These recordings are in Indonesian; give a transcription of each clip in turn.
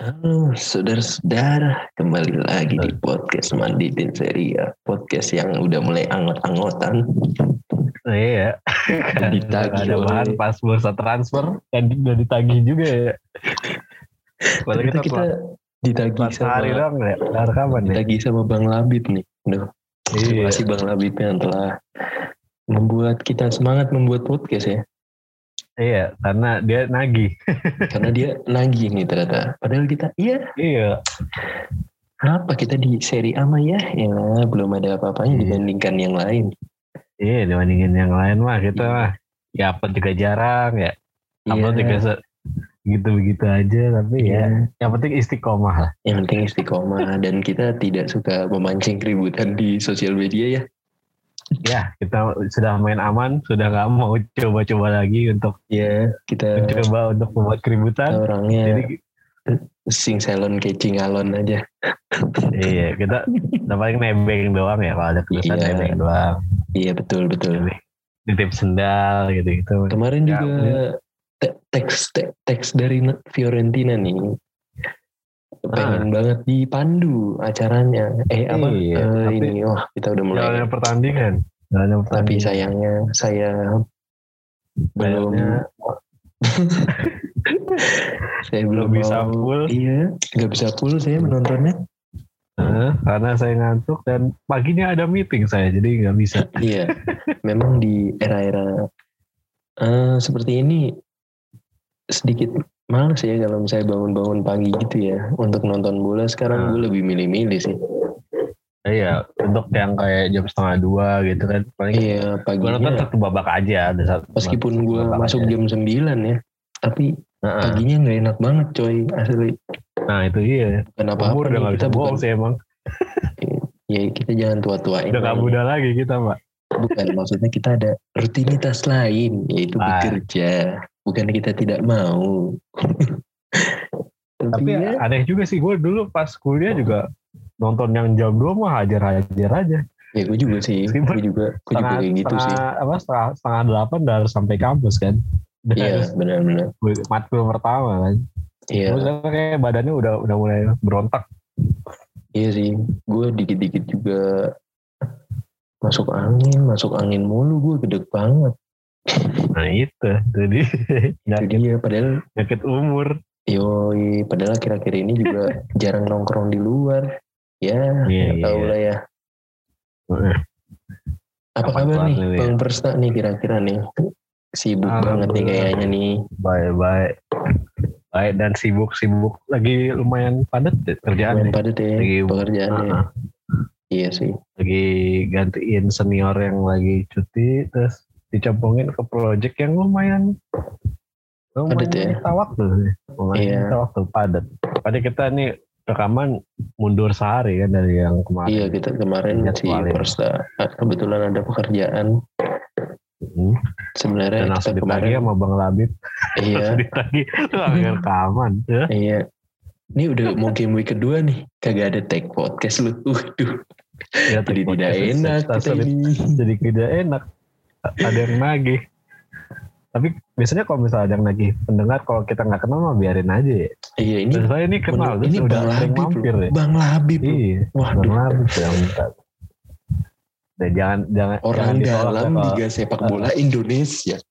Halo saudara-saudara, kembali lagi di podcast Mandi dan Seria. Podcast yang udah mulai angot-angotan. Oh, iya. Kan Ditagih ada bahan pas bursa transfer dan udah ditagih juga ya. Padahal kita, kita ditagih kelas hari sama, doang ya. Rekaman ya. ditagih sama Bang Labib nih. Duh, terima Iya. kasih Bang Labib yang telah membuat kita semangat membuat podcast ya. Iya, karena dia nagih. Karena dia nagih nih ternyata. Padahal kita, iya Iya. apa kita di seri A mah ya? Ya belum ada apa-apanya Iya. dibandingkan yang lain. Iya, dibandingin yang lain mah kita Iya. mah ya upload juga jarang ya. Juga Iya, se- gitu-begitu aja tapi Iya. ya yang penting istiqomah lah. yang penting istiqomah dan kita tidak suka memancing keributan di sosial media ya. Ya, kita sudah main aman, sudah nggak mau coba-coba lagi untuk Ya, kita mencoba untuk membuat keributan. orangnya Jadi sing salon kecing alon aja. iya, kita udah paling nebeng doang ya kalau ada tulisan Iya. nebeng doang. Iya betul betul. Nitip sendal gitu-gitu. Kemarin Ya, juga te- teks te- teks dari Fiorentina nih. Pengen banget dipandu acaranya. Eh apa? Ah. Iya, tapi- ini wah kita udah mulai. Jalannya pertandingan. Jalannya Tapi pertandingan. sayangnya saya belum saya belum bisa full. Iya, nggak bisa full saya menontonnya. Eh, karena saya ngantuk dan paginya ada meeting saya jadi nggak bisa. Iya, memang di era-era eh, seperti ini sedikit males ya kalau misalnya bangun-bangun pagi gitu ya untuk nonton bola. Sekarang Hmm. gue lebih milih-milih sih. Iya, untuk yang kayak jam setengah dua gitu kan. Paling Iya, gue nonton satu babak aja. Ada satu, meskipun gue masuk aja. jam 9 ya, tapi Heeh. paginya nggak enak banget coy asli. Nah itu iya. Bukan apa-apa Umur udah nggak kita bisa bukan bohong sih emang. ya kita jangan tua-tuain. Udah lah. muda lagi kita mbak. Bukan maksudnya kita ada rutinitas lain yaitu Ah. bekerja. Bukan kita tidak mau. Tapi ya, aneh juga sih gue dulu pas kuliah juga nonton yang jam 2 mah hajar-hajar aja. ya gue juga sih, Meskipun gue juga, gue juga kayak gitu sih. setengah, apa, setengah, setengah delapan udah harus sampai kampus kan. Iya, harus benar-benar. matkul pertama kan. Iya, Terus kayak badannya udah udah mulai berontak. iya sih. Gue dikit-dikit juga masuk angin, masuk angin mulu. Gue gede banget. Nah itu, jadi Itu penyakit, dia. Padahal, penyakit umur. yoi, padahal akhir-akhir ini juga jarang nongkrong di luar. Ya, Iya, nggak tahu iya. lah ya. Eh, Apa kabar nih, nih, Bang Persna nih kira-kira nih? Sibuk banget nih kayaknya nih. Baik-baik. Baik dan sibuk-sibuk lagi lumayan padat deh kerjaan Lumayan padat ya Lagi- pekerjaannya. Ah, Iya sih. lagi gantiin senior yang lagi cuti terus dicemplungin ke project yang lumayan lumayan Padat ya? menyita waktu sih. lumayan Iya. menyita waktu padat pada kita nih rekaman mundur sehari kan dari yang kemarin Iya kita kemarin Ingat si. Persta kebetulan ada pekerjaan. Hmm. Sebenarnya dan langsung ditagih kemarin sama Bang Labib iya ditagih rekaman ya iya. Ini udah mau game week kedua nih, kagak ada tag podcast lu. Waduh, ya jadi tidak enak kita ini. jadi tidak enak ada yang nagih tapi biasanya kalau misalnya ada yang nagih pendengar kalau kita nggak kenal mah biarin aja ya. Iya ini saya ini kenal menurut- terus ini udah Bang Labib mampir loh. ya. Bang Labib iya Waduh, Bang Labib yang minta. Dan jangan jangan orang jangan dalam ya Liga Sepak Bola Indonesia.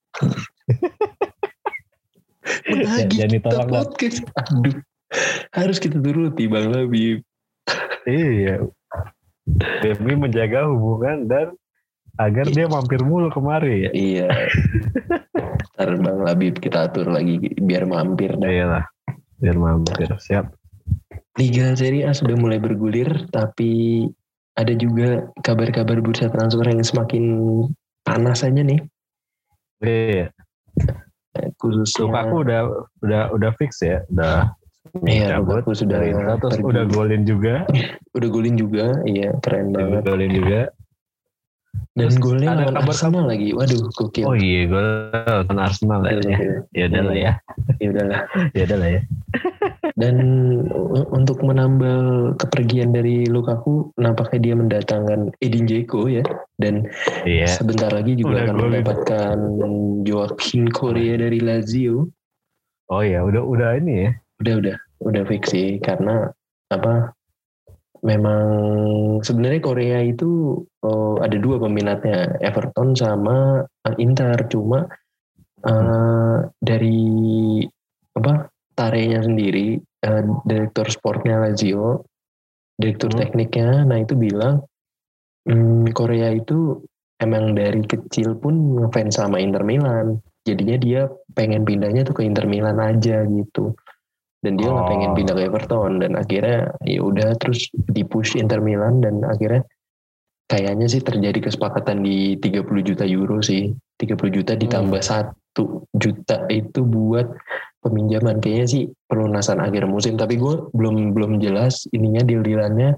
Menagih Jangan kita podcast. Aduh, harus kita turuti Bang Labib. iya. Demi menjaga hubungan dan agar dia mampir mulu kemari. Ya Iya. Ntar Bang Labib kita atur lagi biar mampir. dah. iya lah biar mampir siap Liga Serie A sudah mulai bergulir, tapi ada juga kabar-kabar bursa transfer yang semakin panas aja nih. iya Khususnya Lukaku udah udah udah fix ya udah Iya, Lukaku sudah terus udah golin juga udah golin juga, iya keren udah banget. golin juga Dan golnya ada kabar Arsenal lagi, waduh gokil. oh iya gol lawan Arsenal ya Gokil, gokil. ya udah lah ya Ya udahlah. ya udah lah ya Dan untuk menambal kepergian dari Lukaku, nampaknya dia mendatangkan Edin Dzeko ya. Dan iya sebentar lagi juga Udah akan mendapatkan Joaquin Korea dari Lazio. oh iya udah udah ini ya Udah udah udah fix sih karena apa memang sebenarnya Korea itu oh, ada dua peminatnya Everton sama uh, Inter. Cuma uh, dari apa tarenya sendiri uh, direktur sportnya Lazio direktur Hmm. tekniknya nah itu bilang hmm, Korea itu emang dari kecil pun ngefans sama Inter Milan. Jadinya dia pengen pindahnya tuh ke Inter Milan aja gitu dan dia nggak Oh. pengen pindah ke Everton. Dan akhirnya ya udah terus dipush Inter Milan. Dan akhirnya kayaknya sih terjadi kesepakatan di 30 juta euro sih. 30 juta ditambah satu juta itu buat peminjaman. Kayaknya sih pelunasan akhir musim. Tapi gue belum belum jelas ininya deal dealannya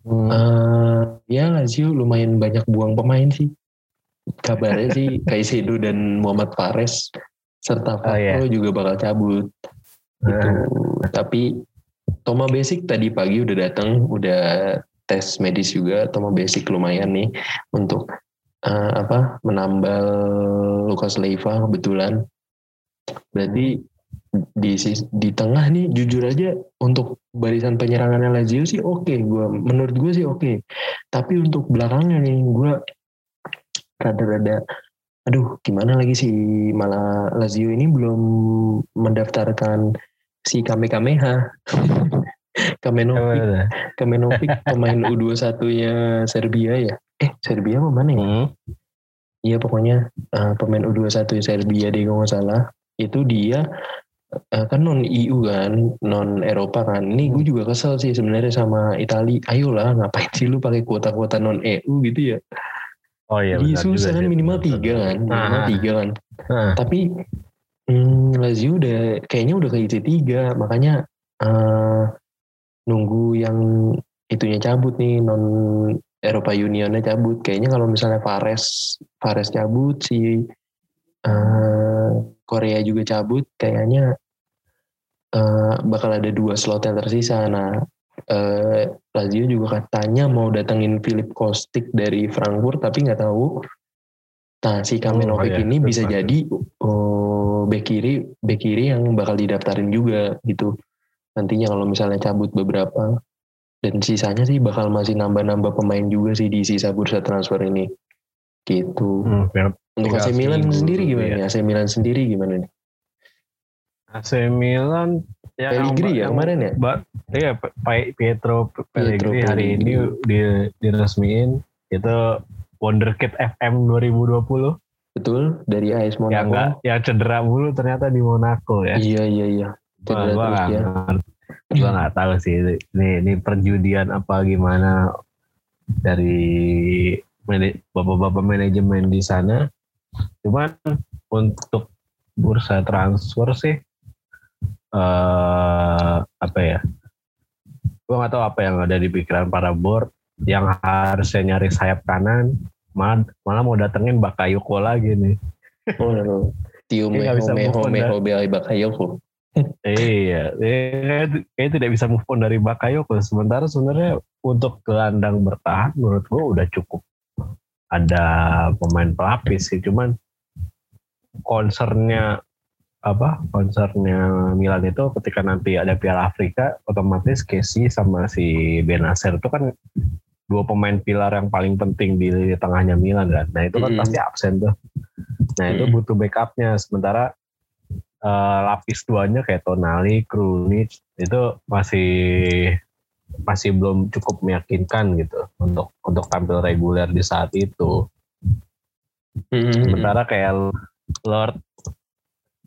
Hmm. Eh, ya Lazio lumayan banyak buang pemain sih. Kabarnya sih Kaisedo dan Muhammad Fares serta Oh, iya. Fakro juga bakal cabut gitu. Tapi Toma Basic tadi pagi udah datang, udah tes medis juga. Toma Basic lumayan nih untuk eh, apa menambal Lukas Leiva kebetulan. Berarti di di tengah nih jujur aja untuk barisan penyerangannya Lazio sih oke gua menurut gue sih oke tapi untuk belakangnya nih gue rada-rada aduh gimana lagi sih malah Lazio ini belum mendaftarkan si Kame Kameha Kamenovic? Kamenovic pemain U21-nya Serbia ya? Eh Serbia apa mana ya? Hmm. Iya pokoknya eh, pemain U21 Serbia deh kalau nggak salah. Itu dia eh, kan non EU kan non Eropa kan. Ini gue juga kesel sih sebenarnya sama Itali. Ayolah ngapain sih lu pakai kuota-kuota non EU gitu ya? Oh iya Jadi susah juga kan minimal tiga kan minimal tiga kan. Ah. tapi hmm, Lazio udah kayaknya udah ke IC tiga makanya eh, nunggu yang itunya cabut nih non Eropa Unionnya cabut. Kayaknya kalau misalnya Fares Fares cabut si eh, Korea juga cabut kayaknya eh, bakal ada dua slot yang tersisa. Nah eh, Lazio juga katanya mau datengin Philip Kostic dari Frankfurt tapi nggak tahu nah si Kamenovic Oh, iya. ini bisa Betul. jadi oh, bek kiri bek kiri yang bakal didaftarin juga gitu. Nantinya kalau misalnya cabut beberapa dan sisanya sih bakal masih nambah-nambah pemain juga sih di sisa bursa transfer ini. Gitu. Hmm, biar untuk AC Milan sendiri gimana ya. nih? AC Milan sendiri gimana nih? AC Milan yang Pellegrini ya kemarin ya? Ba- iya Pietro Pellegrini hari ini di, diresmiin. Itu Wonderkid FM 2020 betul dari AS Monaco yang enggak yang cedera mulu ternyata di Monaco ya. iya iya iya Cedera gua terus nggak ya. Gua tahu sih ini ini perjudian apa gimana dari bapak-bapak manajemen di sana. Cuman untuk bursa transfer sih eh apa ya? Gua nggak tahu apa yang ada di pikiran para board yang harusnya nyari sayap kanan malah, malah mau datengin Bakayoko lagi nih. oh. Tio Meho Bakayoko Iya, eh, kayaknya tidak bisa move on dari Bakayoko. Sementara sebenarnya untuk gelandang bertahan menurut gue udah cukup ada pemain pelapis sih. Cuman concernnya apa? Concernnya Milan itu ketika nanti ada Piala Afrika, otomatis Casey sama si Benacer itu kan dua pemain pilar yang paling penting di lini tengahnya Milan kan. Nah itu kan Mm. pasti absen tuh. Nah itu Mm. butuh backupnya. Sementara eh, lapis duanya kayak Tonali, Krunic itu masih masih belum cukup meyakinkan gitu untuk untuk tampil reguler di saat itu. Hmm, Sementara kayak Lord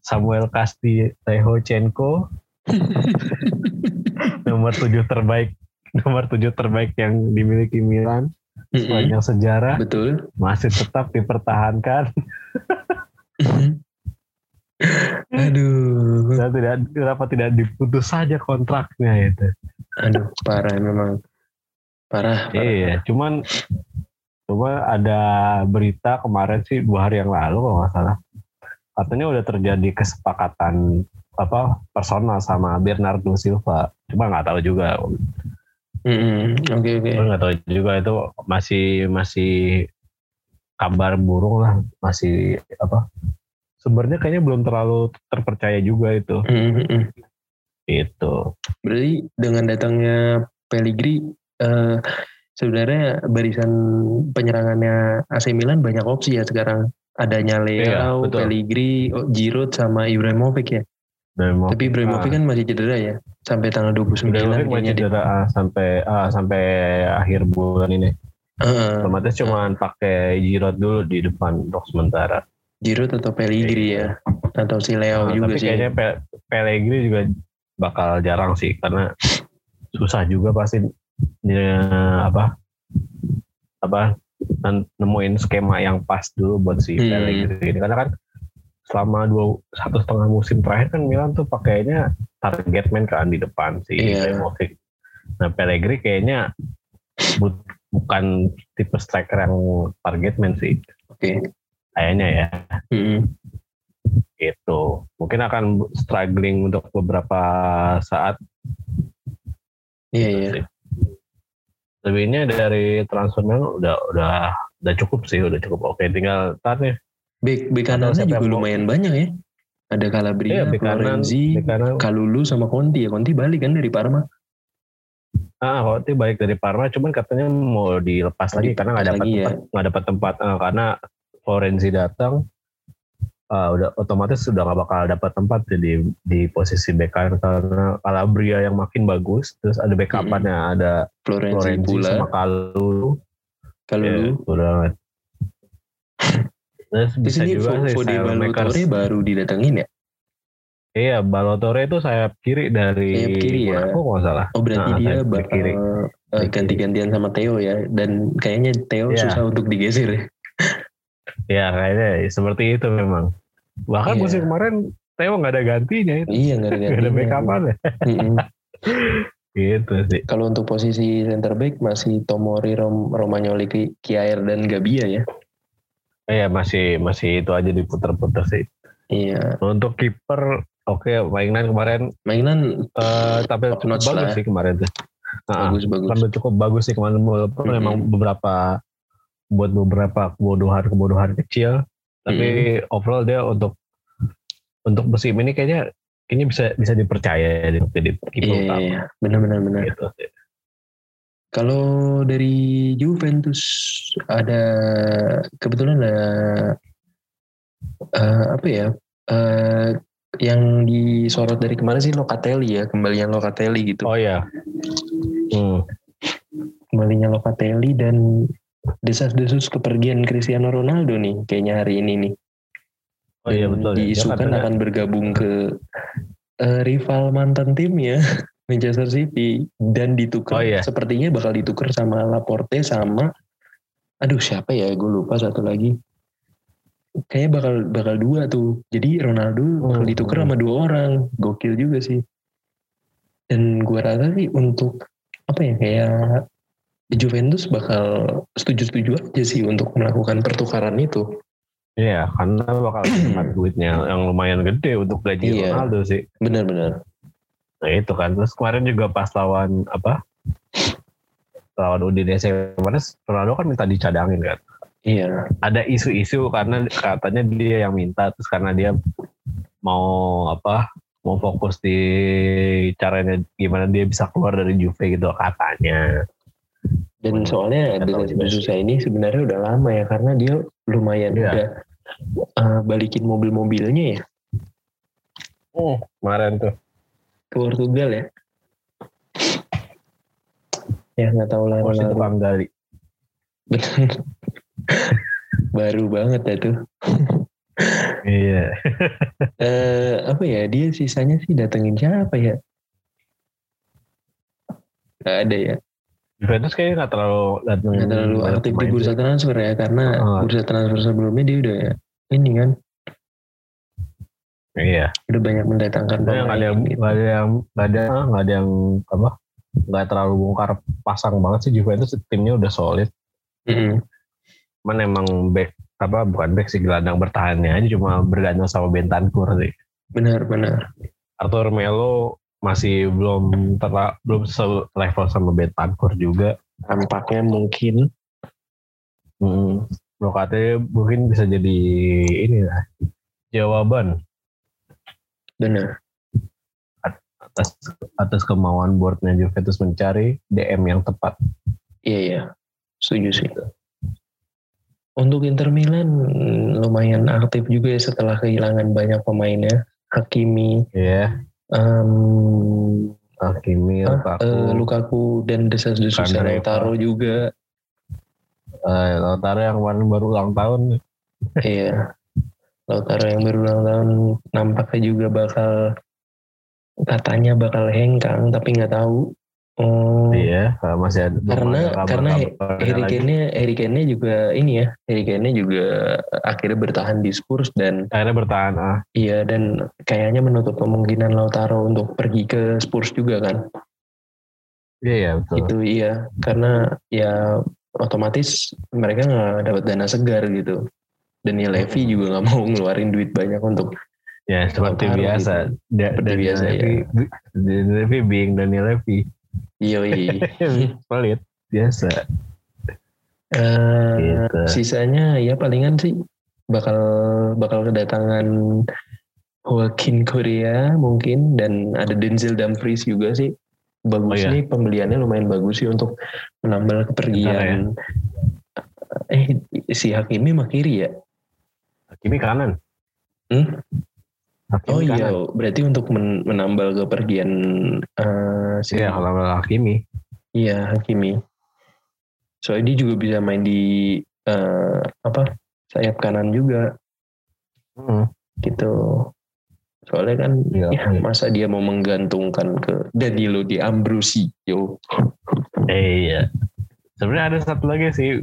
Samuel Kasti Tehochenko nomor tujuh terbaik nomor tujuh terbaik yang dimiliki Milan Hmm, sepanjang sejarah betul masih tetap dipertahankan aduh dan tidak kenapa tidak diputus saja kontraknya itu. aduh parah memang parah, parah. Iya, cuman cuma ada berita kemarin sih dua hari yang lalu kalau nggak salah. Katanya udah terjadi kesepakatan apa personal sama Bernardo Silva. Cuma nggak tahu juga. Hmm, oke oke Cuma nggak tahu juga itu masih masih kabar burung lah, masih apa? Sebenarnya kayaknya belum terlalu terpercaya juga itu. Hmm. Itu. Berarti dengan datangnya Pellegrini eh, sebenarnya barisan penyerangannya AC Milan banyak opsi ya sekarang. Adanya Leao, Iya, betul. Pellegrini, Giroud sama Ibrahimovic ya. Ibrahimovic, Tapi Ibrahimovic ah, kan masih cedera ya sampai tanggal 29 Ibrahimovic kayaknya masih cedera ah, sampai ah, sampai akhir bulan ini. Heeh. Otomatis cuma pakai Giroud dulu di depan untuk sementara. Giroud atau Pellegrini ya atau si Leo Nah, juga tapi sih. kayaknya Pe- Pellegrini juga bakal jarang sih karena susah juga pasti ya, apa apa nemuin skema yang pas dulu buat si Hmm. Pellegrini karena kan selama dua satu setengah musim terakhir kan Milan tuh pakainya target man kan di depan si Iya. Ibrahimovic. Nah Pellegrini kayaknya bu- bukan tipe striker yang target man sih Oke. kayaknya ya Mm-mm. itu mungkin akan struggling untuk beberapa saat Iya gitu iya. sih. Lebihnya dari transfer udah udah udah cukup sih, udah cukup oke. Tinggal ntar nih. Bek bek kanannya juga lumayan banyak ya. Ada Calabria, Iya, Florenzi. Kalulu sama Conti ya. Conti balik kan dari Parma. Ah, Conte balik dari Parma, cuman katanya mau dilepas lagi karena nggak dapat lagi ya. tempat, nggak dapat tempat Eh, karena Florenzi datang, ah, udah otomatis sudah nggak bakal dapat tempat ya di di posisi bek kanan karena Calabria yang makin bagus, terus ada backupannya ada Florenzi, Florenzi pula. sama Kalulu. Kalulu. Ya, udah. Terus Di bisa sini juga Fo- sih Fode Saelmakers. Balotore baru didatengin ya. Iya, Balotore itu sayap kiri dari Sayap kiri ya. Kalau nggak salah. Oh berarti Nah, dia bakal kiri. eh, Kiri. ganti-gantian sama Theo ya. Dan kayaknya Theo Iya. susah untuk digeser ya. Ya kayaknya seperti itu memang. Bahkan Iya. musim kemarin Theo nggak ada gantinya itu. Iya nggak ada ada gantinya. backupan ya. Mm-mm. Gitu sih. Kalau untuk posisi center back masih Tomori, Rom, Romagnoli, Ki- Kiaer dan Gabia ya. Iya masih masih itu aja diputer-puter sih. Iya. Untuk kiper oke mainan kemarin Mainan eh tapi bagus lah. sih kemarin tuh. Nah, bagus-bagus. Tampil cukup bagus sih kemarin walaupun Mm-mm. memang beberapa buat beberapa kebodohan-kebodohan kecil tapi overall dia untuk untuk musim ini kayaknya kayaknya bisa bisa dipercaya jadi kiper Iya, utama iya, benar-benar benar. gitu sih. Kalau dari Juventus ada kebetulan ada eh, apa ya? eh, yang disorot dari kemarin sih Locatelli ya, kembalian Locatelli gitu. Oh ya. Hmm. Kembalinya Locatelli dan desas-desus kepergian Cristiano Ronaldo nih kayaknya hari ini nih. Oh iya betul. ya. Diisukan katanya- akan bergabung ke eh, rival mantan timnya Manchester City. Dan ditukar. Oh, iya. sepertinya bakal ditukar sama Laporte sama aduh siapa ya? Gue lupa satu lagi. Kayaknya bakal bakal dua tuh. Jadi Ronaldo bakal Hmm. ditukar sama dua orang. Gokil juga sih. Dan gue rasa sih untuk apa ya kayak Juventus bakal setuju-setuju aja sih untuk melakukan pertukaran itu. Iya, karena bakal dapat duitnya yang lumayan gede untuk gaji Iya. Ronaldo sih. benar-benar Nah itu kan. Terus kemarin juga pas lawan apa? Lawan Udinese kemarin Ronaldo kan minta dicadangin kan. iya Ada isu-isu karena katanya dia yang minta terus karena dia mau apa? Mau fokus di caranya gimana dia bisa keluar dari Juve gitu katanya. Dan soalnya juga susah ini sebenarnya udah lama ya karena dia lumayan Iya. udah uh, balikin mobil-mobilnya ya Oh, kemarin tuh. Ke Portugal ya. Ya nggak tahu lah. Masih tukang gali. Bener. Baru banget ya tuh. Iya. Eh apa ya dia sisanya sih datengin siapa ya? Gak ada ya. Juventus kayaknya nggak terlalu. Nggak terlalu aktif di bursa transfer ya karena Heeh. bursa transfer sebelumnya dia udah ini kan Iya. udah banyak mendatangkan Sebenarnya nggak ada yang gitu. nggak ada yang nggak ada nggak ada yang apa nggak terlalu bongkar pasang banget sih Juventus timnya udah solid. Mm-mm. Cuman emang back apa bukan back sih gelandang bertahannya aja cuma bergantung sama Bentancur sih. Benar-benar. Arthur Melo masih belum terla, belum level sama Bentancur juga. Tampaknya mungkin Hmm. Lokatnya mungkin bisa jadi ini lah jawaban benar. atas atas kemauan boardnya Juventus mencari DM yang tepat. Iya iya, setuju sih. Untuk Inter Milan lumayan aktif juga ya setelah kehilangan banyak pemainnya. Hakimi, Iya. um, Hakimi, ah, Lukaku, eh, Lukaku dan desas-desus Kandreva. Lautaro juga. eh, Lautaro yang kemarin baru ulang tahun. iya. Lautaro yang baru ulang tahun nampaknya juga bakal katanya bakal hengkang tapi nggak tahu. Oh, Iya, masih ada. karena ada karena Harry lagi. Kane-nya Harry Kane-nya juga ini ya Harry Kane-nya juga akhirnya bertahan di Spurs dan akhirnya bertahan. Ah, iya dan kayaknya menutup kemungkinan Lautaro untuk pergi ke Spurs juga kan iya, iya betul. itu iya karena ya otomatis mereka nggak dapat dana segar gitu Daniel Levy juga nggak mau ngeluarin duit banyak untuk Ya seperti biasa. gitu. Da- Seperti Daniel biasa, ya. Levy, Daniel Levy being Daniel Levy. Yoi. Pelit biasa. Eh, Gitu. sisanya ya palingan sih bakal bakal kedatangan Joaquin Korea mungkin dan ada Denzel Dumfries juga sih bagus Oh, iya. nih pembeliannya lumayan bagus sih untuk menambal kepergian eh si Hakimi mah kiri ya Hakimi kanan. Hmm? Hakimi oh iya berarti untuk men- menambal kepergian eh, si Iya kalau Hakimi. Iya Hakimi. Soalnya dia juga bisa main di eh, apa sayap kanan juga Hmm. gitu. Soalnya kan Iya. ya masa dia mau menggantungkan ke Danilo di Ambrosio. Eh, iya. Sebenarnya ada satu lagi sih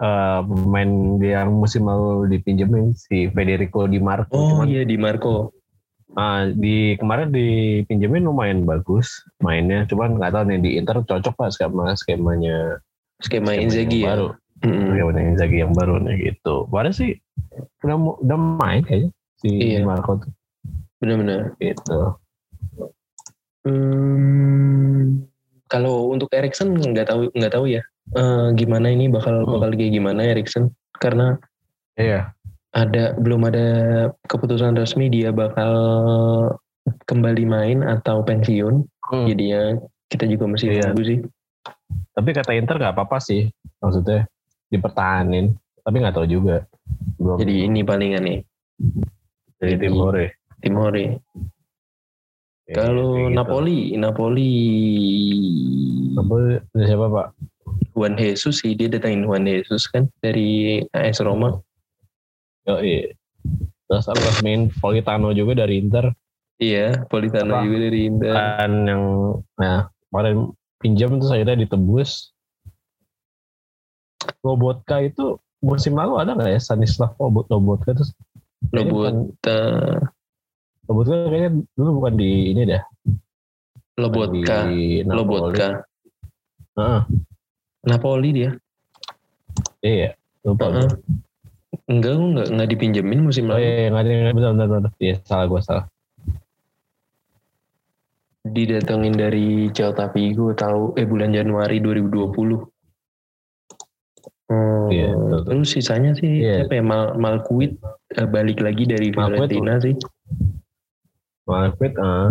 eh, pemain yang musim lalu dipinjemin si Federico Di Marco. Oh Cuman iya di Marco. ah, di kemarin dipinjemin lumayan bagus mainnya. Cuman nggak tahu nih di Inter cocok pak skema skemanya Skema skema Inzaghi yang ya. baru. Mm-mm. Skemanya Inzaghi yang baru nih gitu. Padahal sih udah udah main kayaknya si Iya. Di Marco tuh Benar-benar. gitu. Hmm, kalau untuk Erikson nggak tahu nggak tahu ya. Eh, gimana ini bakal Hmm. bakal kayak gimana Erikson? Karena Iya. ada belum ada keputusan resmi dia bakal kembali main atau pensiun. Hmm. Jadinya kita juga masih Iya. tunggu sih. Tapi kata Inter nggak apa-apa sih. Maksudnya dipertahanin. Tapi nggak tahu juga. Belum Jadi ini palingan nih dari tim Hore. Timori. Iya, Kalau Napoli, Napoli Napoli dari siapa pak? Juan Jesus sih dia datangin Juan Jesus kan dari AS Roma. Yo Terus aku resmiin Politano juga dari Inter. Iya, Politano Apa? juga dari Inter. Kan yang nah kemarin pinjam terus akhirnya ditebus. Lobotka itu musim lalu ada nggak ya Stanislav Lobot Lobotka terus bukan- Lobotka, kayaknya dulu bukan di ini dah. bukan Lobotka. Lobotka. Heeh, Napoli dia. iya. Lupa. Heeh. Enggak, gua enggak enggak dipinjemin musim Oh lalu. iya, nggak ada yang benar benar benar. Iya, salah gue salah. Didatengin dari Celta Vigo tahu eh bulan Januari 2020. Hmm, Iya, betul, terus sisanya sih Iya. siapa ya Mal Malkuit eh, balik lagi dari Malkuit Fiorentina sih. Malquit, eh.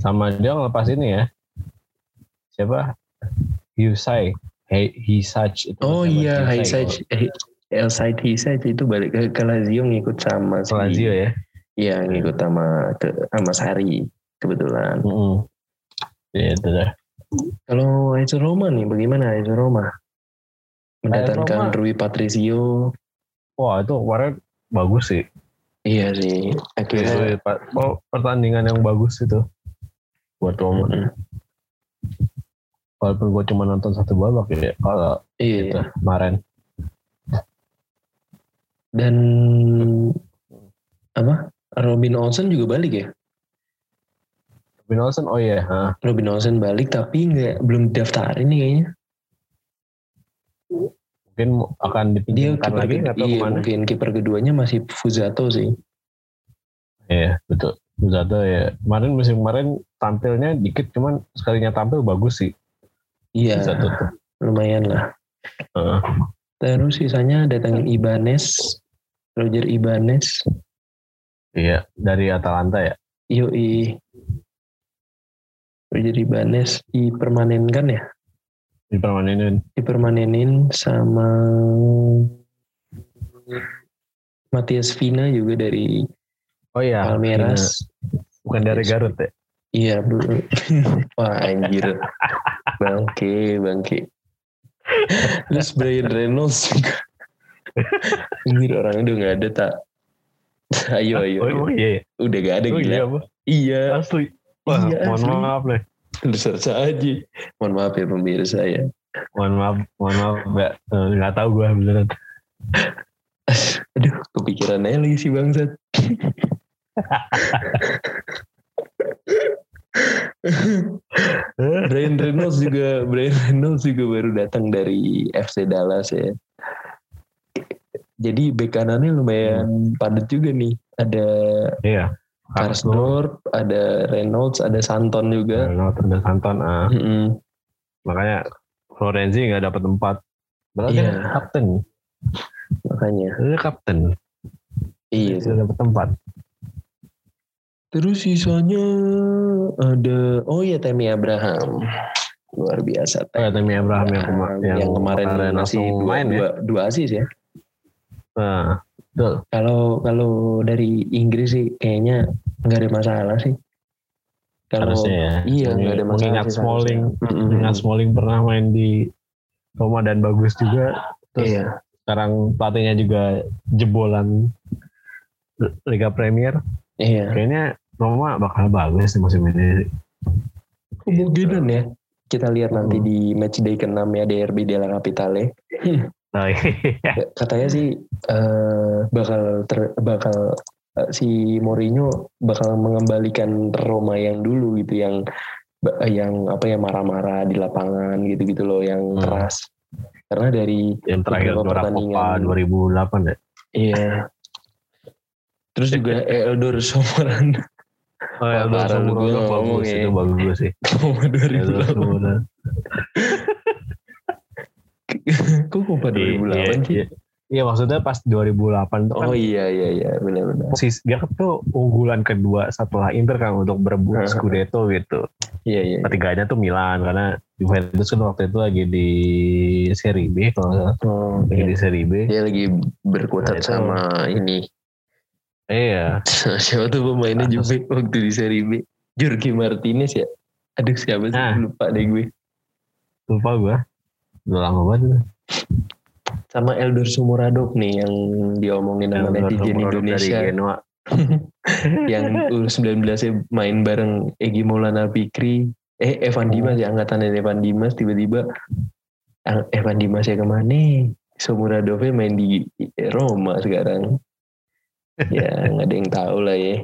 sama dia ngelepas ini ya. Siapa? Husai. Hey. Itu Oh iya, Hisaj, eh, El Said Hisaj itu balik ke, ke Lazio ngikut sama si- Lazio ya. Iya, ngikut sama ke, sama Sari kebetulan. Mm-mm. Iya, itu dah. Kalau AS Roma nih, bagaimana AS Roma? Mendatangkan Roma- Rui Patricio. Wah, itu kemarin bagus sih. Iya sih, akhirnya. Oh, pertandingan yang bagus itu. Buat Roma. Mm-mm. Walaupun gue cuma nonton satu babak ya. Kalau Iya, itu kemarin. dan apa? Robin Olsen juga balik ya? Robin Olsen, oh iya. ha. Robin Olsen balik tapi nggak belum daftarin nih kayaknya. Mungkin akan Dia dipinjamkan kiper lagi atau iya, ke mana? mungkin kiper keduanya masih Fuzato sih. Iya, betul. Zato ya. Kemarin musim kemarin tampilnya dikit, cuman sekalinya tampil bagus sih. Iya, lumayan lah. Heeh. Terus sisanya datangin Ibanez, Roger Ibanez, Iya, dari Atalanta ya. Yoi. jadi Banes dipermanenkan ya Dipermanenin. dipermanenin sama Matias Vina juga dari Oh iya. Palmeiras Bukan dari Garut ya? iya bro wah anjir bangke bangke terus Brian Reynolds juga anjir orangnya udah nggak ada tak ayo ayo, Oh, ayo. emang iya ya? udah gak ada Oh gila iya apa? iya Asli. Wah, Iya, mohon asli. maaf nih. lu search aja mohon maaf ya pemirsa ya Mohon maaf, mohon maaf, Mbak. Eh, Nggak tahu gue beneran. aduh kepikiran aja lagi si bangsat Brian Reynolds juga Brian Reynolds juga baru datang dari FC Dallas ya. Jadi bek kanannya lumayan padat juga nih. Ada Iya. Karsdorp, ada Reynolds, ada Santon juga. Reynolds dan Santon. ah. Mm-mm. makanya Florenzi nggak dapat tempat. Berarti Iya. kan kapten. Makanya. Dia kapten. Iya. Dia dapat tempat. Terus sisanya ada oh iya Temi Abraham. Luar biasa. Oh ya, Temi Abraham yang, kema yang, yang, kemarin, masih langsung dua, main ya. dua, dua asis ya. Nah, betul. Kalau kalau dari Inggris sih kayaknya nggak ada masalah sih. Kalau Harusnya ya. iya nggak ada masalah. Mengingat sih Smalling, mengingat Smalling pernah main di Roma dan bagus juga. Terus Iya, sekarang pelatihnya juga jebolan Liga Premier. iya. Kayaknya Roma bakal bagus di musim ini. Kemungkinan ya. Kita lihat nanti Hmm. di match day ke-6 ya DRB Della Capitale. Nah, iya. Katanya sih eh, bakal ter, bakal eh, si Mourinho bakal mengembalikan Roma yang dulu gitu yang yang apa ya marah-marah di lapangan gitu-gitu loh yang Hmm. keras. Karena dari yang terakhir juara Copa pertandingan. 2008 ya. Iya. Terus juga Eldor Somoran Oh ya, lu, gua Sumurono ngomong bagus ya. itu bagus sih. Eldor 2008. Sumurono. Kok Copa 2008 Iya, sih? iya. Iya maksudnya pas 2008 itu kan Oh iya iya iya benar-benar. posisi dia kan tuh unggulan kedua setelah Inter kan untuk berebut. Scudetto gitu. Iya iya. Ketiganya tuh Milan karena Juventus kan waktu itu lagi di Serie B kalau nggak salah. Oh, lagi iya. di Serie B. Dia lagi berkutat Nah, itu- sama ini. Iya. Siapa tuh pemainnya Atas. Juve waktu di Serie B? Jorge Martinez ya? Aduh siapa sih? Nah. Lupa deh gue. Lupa gua. Udah lama banget. Sama Eldor Sumuradov nih yang diomongin sama netizen Indonesia. Dari Genoa. yang U19 nya main bareng Egi Maulana Fikri. Eh Evan Dimas ya angkatan Evan Dimas tiba-tiba ah, Evan Dimas ya ke mana? Sumuradovnya main di Roma sekarang. Ya nggak ada yang tahu lah ya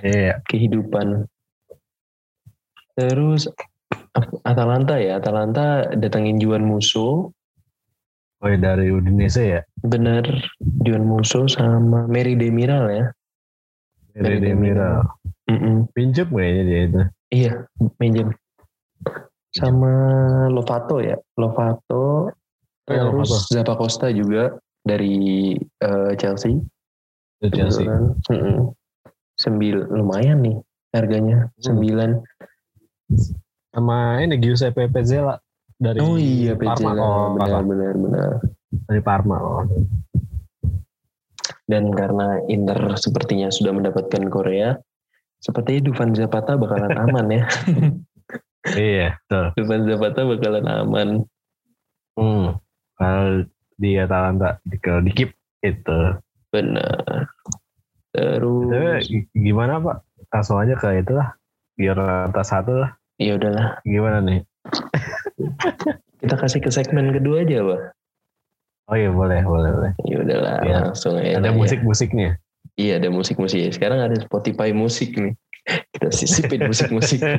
Iya. kehidupan. Terus Atalanta ya, Atalanta datangin Juan Musso, Oh ya, dari Udinese ya. bener Juan Musso sama Mary Demiral ya. Dari Dari Demiral. Mm-mm. Pinjam kayaknya dia itu. Iya, minjem. Sama Lovato ya, Lovato. iya, Terus Lovato. Zappa Costa juga dari eh, Chelsea. Itu Chelsea. Kebetulan. Mm-mm. Sembil lumayan nih harganya Hmm. sembilan. Sama ini Giuseppe Pezzella dari Oh iya, Parma. Pezzella. Oh, benar benar benar. dari Parma. Oh. Dan karena Inter sepertinya sudah mendapatkan Korea, sepertinya Dufan Zapata bakalan aman ya. iya, betul. Dufan Zapata bakalan aman. Hmm. Kalau di Atalanta kalau di keep itu. Benar. Terus gi- gimana Pak? Langsung aja ke itulah. Biar atas satu lah. ya udahlah, Gimana nih? kita kasih ke segmen kedua aja, Pak. Oh iya boleh, boleh, boleh. Ya udahlah, Ya. langsung aja. Ada ya. musik-musiknya. Iya, ada musik-musik. Sekarang ada Spotify musik nih. Kita sisipin musik-musik.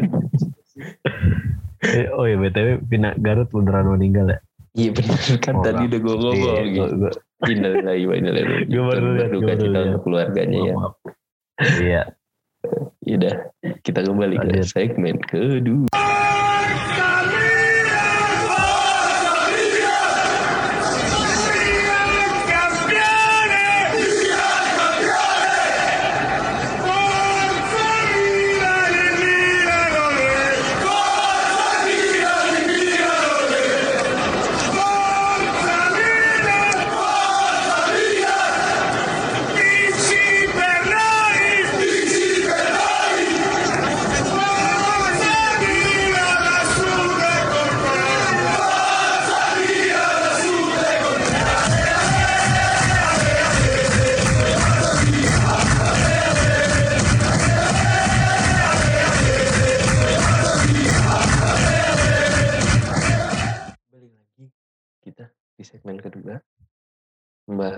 Eh, oh iya BTW Pina Garut beneran meninggal ya? Iya benar kan Oh, tadi udah gue ngomong Iya, gitu. gua- gua- Innalillahi wa inna ilaihi raji'un. Gua baru lihat, baru cita untuk keluarganya ya. Iya. Yaudah, kita kembali ke segmen kedua.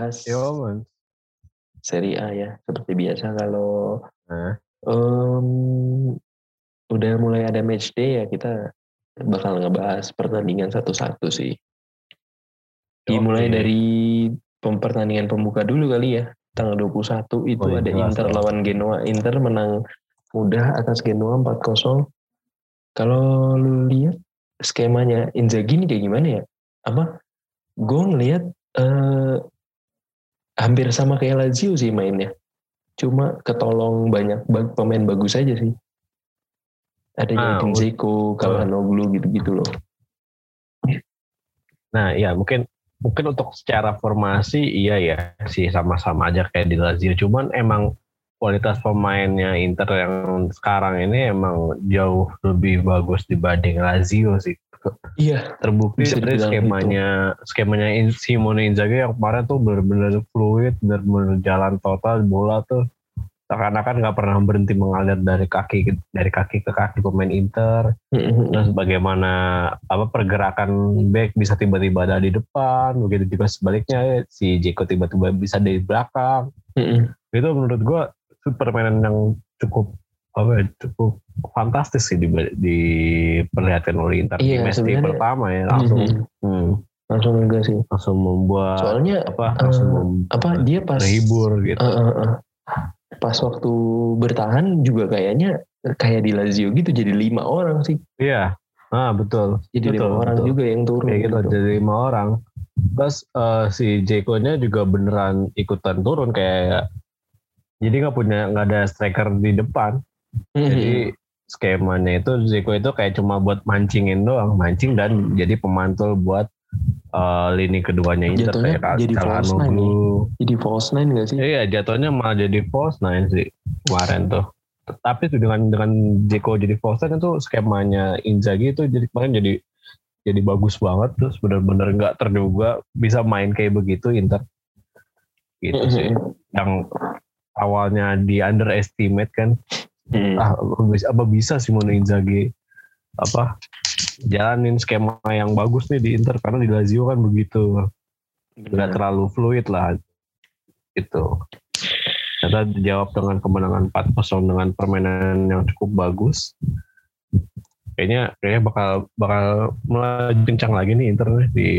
Membahas Yo, man. Serie A ya seperti biasa kalau Nah, em, udah mulai ada match day ya kita bakal ngebahas pertandingan satu-satu sih. Dimulai Oke. dari pertandingan pembuka dulu kali ya. Tanggal 21 itu Oh iya, ada Inter dong. lawan Genoa. Inter menang mudah atas Genoa 4-0. Kalau lu lihat skemanya Inzaghi ini kayak gimana ya? Apa? Gue ngelihat eh, hampir sama kayak Lazio sih mainnya. Cuma ketolong banyak pemain bagus aja sih. Ada Ah, Edin ut- Dzeko, Calhanoglu gitu-gitu loh. Nah, ya mungkin mungkin untuk secara formasi iya ya sih sama-sama aja kayak di Lazio. Cuman emang kualitas pemainnya Inter yang sekarang ini emang jauh lebih bagus dibanding Lazio sih. Iya, Terbukti dari dibilang skemanya skemanya In- Simone Inzaghi yang kemarin tuh benar-benar fluid, benar-benar jalan total bola tuh. Seakan-akan nggak pernah berhenti mengalir dari kaki dari kaki ke kaki pemain Inter. Terus bagaimana apa pergerakan back bisa tiba-tiba ada di depan begitu juga sebaliknya si Jeko tiba-tiba bisa di belakang. Itu menurut gua itu permainan yang cukup apa ya, cukup fantastis sih di, diperlihatkan oleh Inter Iya, di match pertama ya langsung hmm, langsung enggak sih. langsung membuat Soalnya apa eh, langsung mem- apa dia pas menghibur gitu Eh, eh, eh. pas waktu bertahan juga kayaknya kayak di Lazio gitu jadi lima orang sih. iya ah betul Jadi Betul, lima orang betul. juga yang turun. kayak gitu gitu. jadi lima orang terus eh, si Jeko nya juga beneran ikutan turun kayak jadi nggak punya nggak ada striker di depan Mhm. jadi skemanya itu Zeko itu kayak cuma buat mancingin doang. Mancing dan jadi pemantul buat eh, lini keduanya Inter Jatuhnya kayak jadi false nine Calhanoglu jadi false nine gak sih? iya jatuhnya malah jadi false nine sih kemarin tuh. Tapi tuh dengan dengan Zeko jadi false nine itu skemanya Inzaghi itu jadi kemarin jadi jadi bagus banget terus benar-benar nggak terduga bisa main kayak begitu Inter. Gitu sih. Yang awalnya di underestimate kan Mhm. ah apa bisa, bisa Simone Inzaghi? Apa? Jalanin skema yang bagus nih di Inter karena di Lazio kan begitu. Nggak terlalu fluid lah itu ternyata dijawab dengan kemenangan 4-0 dengan permainan yang cukup bagus. Kayaknya kayaknya bakal bakal melaju kencang lagi nih Inter nih di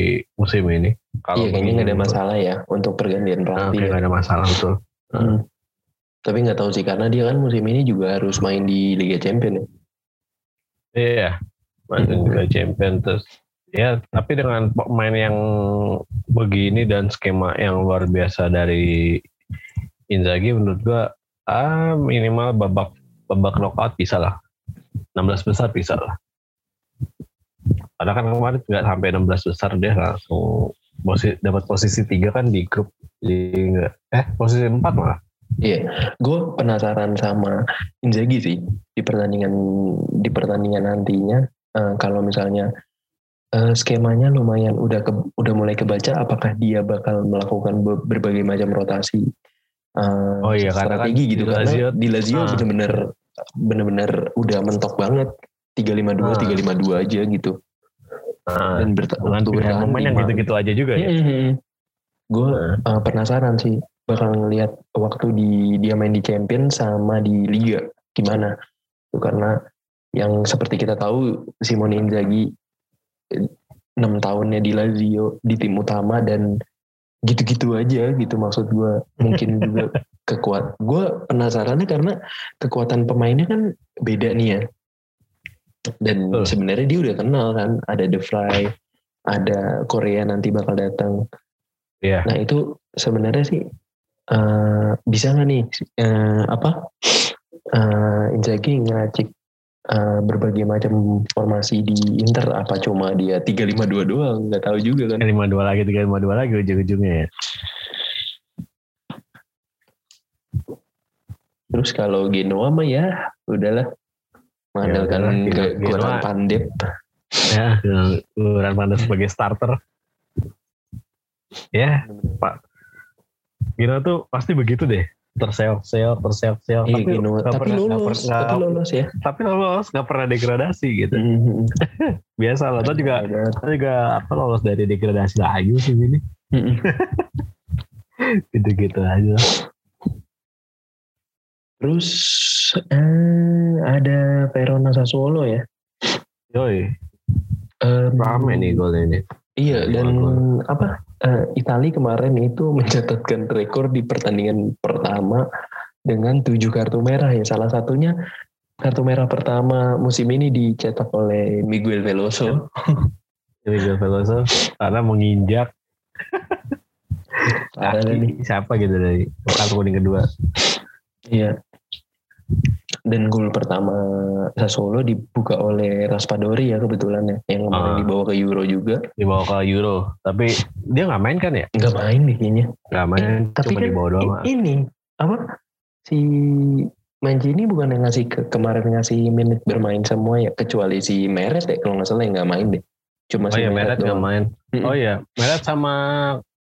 musim ini. Iya kayaknya nggak ada masalah ya untuk pergantian pelatih. kayak nggak ada masalah betul. Hmm. Tapi nggak tahu sih karena dia kan musim ini juga harus main di Liga Champions ya. Iya, masuk Hmm. juga champion terus. Ya, tapi dengan pemain yang begini dan skema yang luar biasa dari Inzaghi menurut gua ah minimal babak babak knockout bisa lah. 16 besar bisa lah. Karena kan kemarin nggak sampai 16 besar dia langsung dapat posisi tiga kan di grup di eh posisi 4 malah. Iya, gue penasaran sama Inzaghi sih di pertandingan di pertandingan nantinya. eh, kalau misalnya eh, skemanya lumayan udah ke, udah mulai kebaca, apakah dia bakal melakukan be- berbagai macam rotasi eh, Oh iya, kan strategi gitu di karena Lazio- di Lazio Ah. bener-bener bener-bener udah mentok banget 352 Ah. 352 aja gitu Nah, dan dengan bertahan pemain yang gitu-gitu aja juga ya. Gue Nah. uh, penasaran sih bakal ngelihat waktu di dia main di Champion sama di Liga. Gimana? Itu karena yang seperti kita tahu Simone Inzaghi eh, enam tahunnya di Lazio di tim utama dan gitu-gitu aja gitu maksud gue mungkin juga kekuat gue penasarannya karena kekuatan pemainnya kan beda nih ya. Dan Betul. sebenarnya dia udah kenal kan ada The Fly ada Korea nanti bakal datang. Iya. Nah itu sebenarnya sih eh, bisa nggak nih eh, apa eh, Inzaghi ngeracik eh, berbagai macam formasi di Inter apa cuma dia 352 doang nggak tahu juga kan. lima dua lagi tiga lima dua lagi ujung-ujungnya ya Terus kalau Genoa mah ya udahlah mengandalkan kekuatan Genoa. Pandep. ya Luran Pandas sebagai starter ya Pak Gino tuh pasti begitu deh. Terseok-seok terseok-seok Iya tapi nggak Tapi pernah- lolos, pernah- tapi lolos ya. tapi lolos nggak pernah degradasi gitu. Mhm. biasa lah Tadi juga tadi juga apa lolos dari degradasi lagi sih ini. Mhm. gitu-gitu aja. Terus eh, ada Verona Sassuolo ya. yoi. Em, rame nih gol ini Iya Dari dan apa eh, Itali kemarin itu mencatatkan rekor di pertandingan pertama dengan tujuh kartu merah ya. Salah satunya kartu merah pertama musim ini dicetak oleh Miguel Veloso. Miguel Veloso karena menginjak kaki siapa gitu dari kartu kuning kedua Iya. Dan gol pertama Sassuolo dibuka oleh Raspadori ya kebetulan ya, yang kemarin Ah. dibawa ke Euro juga. dibawa ke Euro. Tapi dia nggak main kan ya? Nggak main nih kayaknya. nggak main. Tapi cuma kan dibawa doang ini apa? Si Mancini bukan yang ngasih ke, kemarin ngasih menit bermain semua ya? Kecuali si Meret ya kalau nggak salah yang nggak main deh. Cuma oh si iya Meret nggak main. Oh iya Meret sama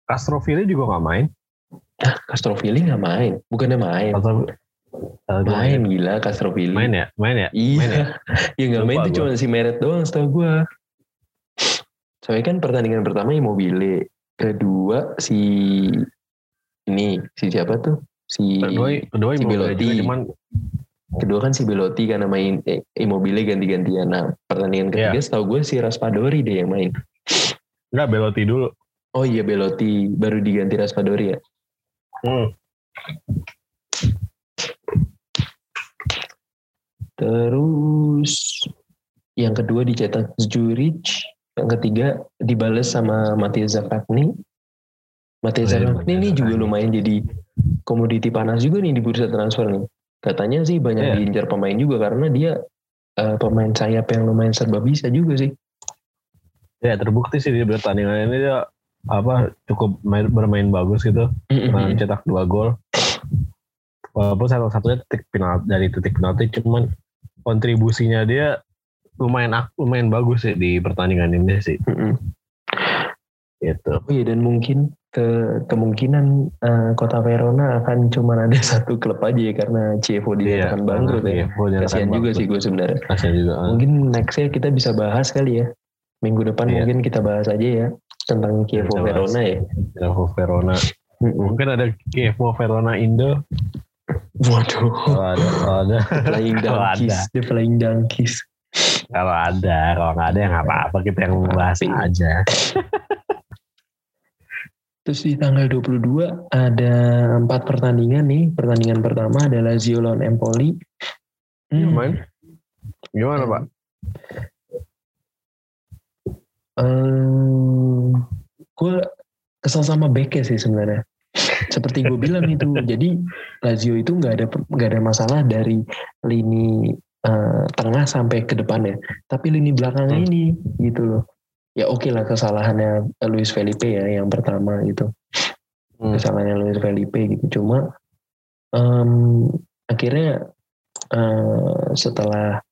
Castroville juga nggak main. Ah, Castrovilli nggak main, bukannya main. Castro Gua Main gila Castrovilli. main ya main ya Iya. main ya ya nggak main gua. cuma si Meret doang setahu gue. Soalnya kan pertandingan pertama Immobile, kedua si ini si siapa tuh? Si kedua kedua si Belotti. cuman kedua kan si Belotti karena main eh, Immobile ganti-gantian. Nah pertandingan ketiga setahu gue si Raspadori deh yang main. nggak Belotti dulu Oh iya Belotti baru diganti Raspadori ya. hmm. Terus yang kedua dicetak Zurich, yang ketiga dibales sama Matias Zakatni. Matias Oh iya, Zakatni ini juga lumayan jadi komoditi panas juga nih di bursa transfer nih. Katanya sih banyak Iya. diincar pemain juga karena dia eh, pemain sayap yang lumayan serba bisa juga sih. ya terbukti sih di pertandingan ini dia apa cukup main, bermain bagus gitu mencetak dua gol walaupun salah satunya titik penalti dari titik penalti cuman kontribusinya dia lumayan lumayan bagus sih di pertandingan ini sih Mm-mm. gitu Oh iya dan mungkin ke kemungkinan eh, kota Verona akan cuma ada satu klub aja ya karena Chievo dinyatakan bangkrut ya. Iya, gua nyatakan Kasihan juga bangkrut. sih gue sebenarnya. kasihan juga ah. Mungkin nextnya kita bisa bahas kali ya. Minggu depan Iya. mungkin kita bahas aja ya tentang bahas. Verona ya. Chievo Verona mungkin ada Chievo Verona Indo Waduh. kalau ada kalau ada Flying Kalau Donkeys. ada. The Flying Donkeys. kalau ada kalau nggak ada ya nggak apa-apa kita yang membahas aja Terus di tanggal 22 ada empat pertandingan nih. Pertandingan pertama adalah Lazio lawan Empoli. Hmm. Gimana? gimana pak Eh, gue kesel sama Beke sih sebenarnya. Seperti gue bilang itu, jadi Lazio itu nggak ada nggak ada masalah dari lini eh, tengah sampai ke depannya, tapi lini belakang Hmm. ini gitu loh. Ya oke lah kesalahannya Luis Felipe ya yang pertama gitu, Hmm. kesalahannya Luis Felipe gitu. Cuma em, akhirnya eh, setelah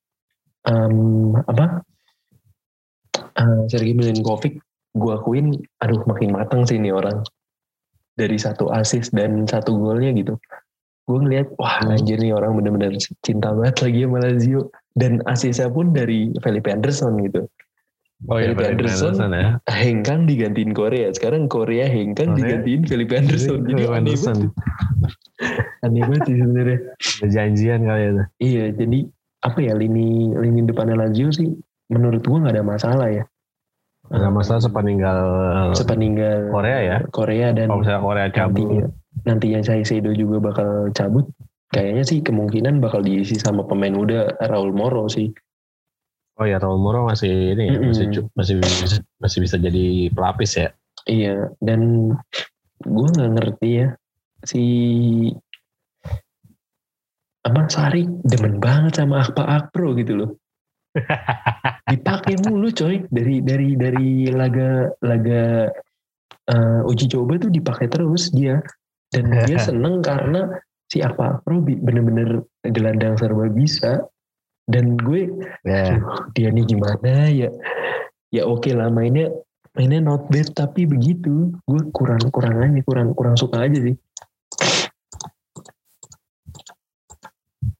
em, apa uh, Sergei Milinkovic gue akuin aduh makin matang sih ini orang dari satu assist dan satu golnya gitu. Gue ngeliat wah Hmm. anjir nih orang bener-bener cinta banget lagi sama Lazio. Dan assistnya pun dari Felipe Anderson gitu. Oh iya Felipe Felipe Anderson. Anderson ya. Hengkang digantiin Korea. Sekarang Korea Hengkang Korea. digantiin Felipe Anderson. Jadi Felipe Anderson. aneh banget sih sebenarnya. Perjanjian kali itu iya jadi apa ya lini lini depannya Lazio sih menurut gue nggak ada masalah ya nggak masalah sepeninggal sepeninggal Korea ya. Korea dan kalau misalnya Korea cabut. nantinya nantinya Saisedo juga bakal cabut. Kayaknya sih kemungkinan bakal diisi sama pemain muda Raul Moro sih. Oh ya Raul Moro masih ini ya, Mm-mm. masih masih bisa, masih bisa jadi pelapis ya? Iya dan gue nggak ngerti ya si apa Sari demen banget sama Akpa Akpro gitu loh dipakai mulu coy. Dari dari dari laga laga eh, uji coba tuh dipakai terus dia. Dan dia seneng karena si Akpa Akpro bi- bener-bener gelandang serba bisa. Dan gue Aduh, dia nih gimana ya? Ya oke lah mainnya mainnya not bad tapi begitu. Gue kurang kurang aja kurang kurang suka aja sih.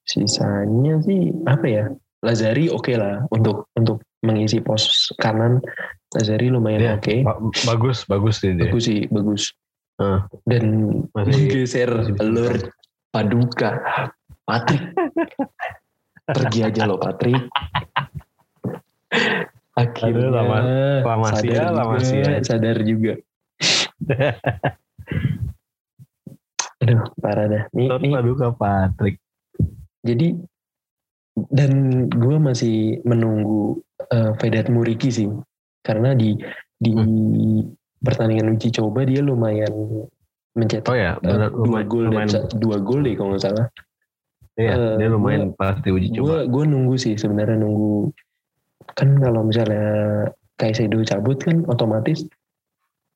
Sisanya sih apa ya Lazari oke lah untuk untuk mengisi pos kanan. Lazari lumayan Iya, oke. Ba- bagus bagus sih dia. Bagus sih bagus. Uh, dan masih geser Lord Paduka. Patrick. Pergi aja lo Patrick. Akhirnya Aduh, lama- lama sadar sia, lama juga, sia. sadar juga. Aduh parah dah. Nih, nih. Paduka Patrick. jadi dan gue masih menunggu Vedat Muriki sih. Karena di di pertandingan uji coba dia lumayan mencetak Oh ya, eh, benar dua lumayan, gol dan dua gol deh kalau nggak salah. Iya, eh, dia lumayan pasti uji coba. gue nunggu sih sebenarnya nunggu. Kan kalau misalnya Kaisedo cabut kan otomatis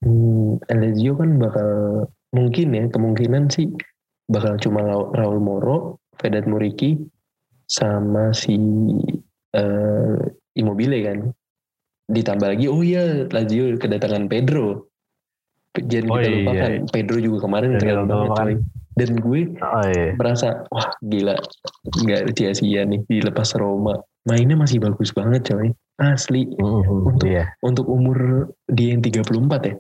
hmm, Elezio kan bakal mungkin ya kemungkinan sih bakal cuma Ra- Raul Moro, Vedat Muriki sama si eh, Immobile kan. Ditambah lagi oh iya Lazio kedatangan Pedro. Jangan Oh kita iya. lupakan Pedro juga kemarin keren banget. Dan gue Oh iya. merasa wah gila nggak sia-sia nih dilepas Roma mainnya masih bagus banget coy asli Mhm, Untuk- Iya. untuk umur dia yang 34 ya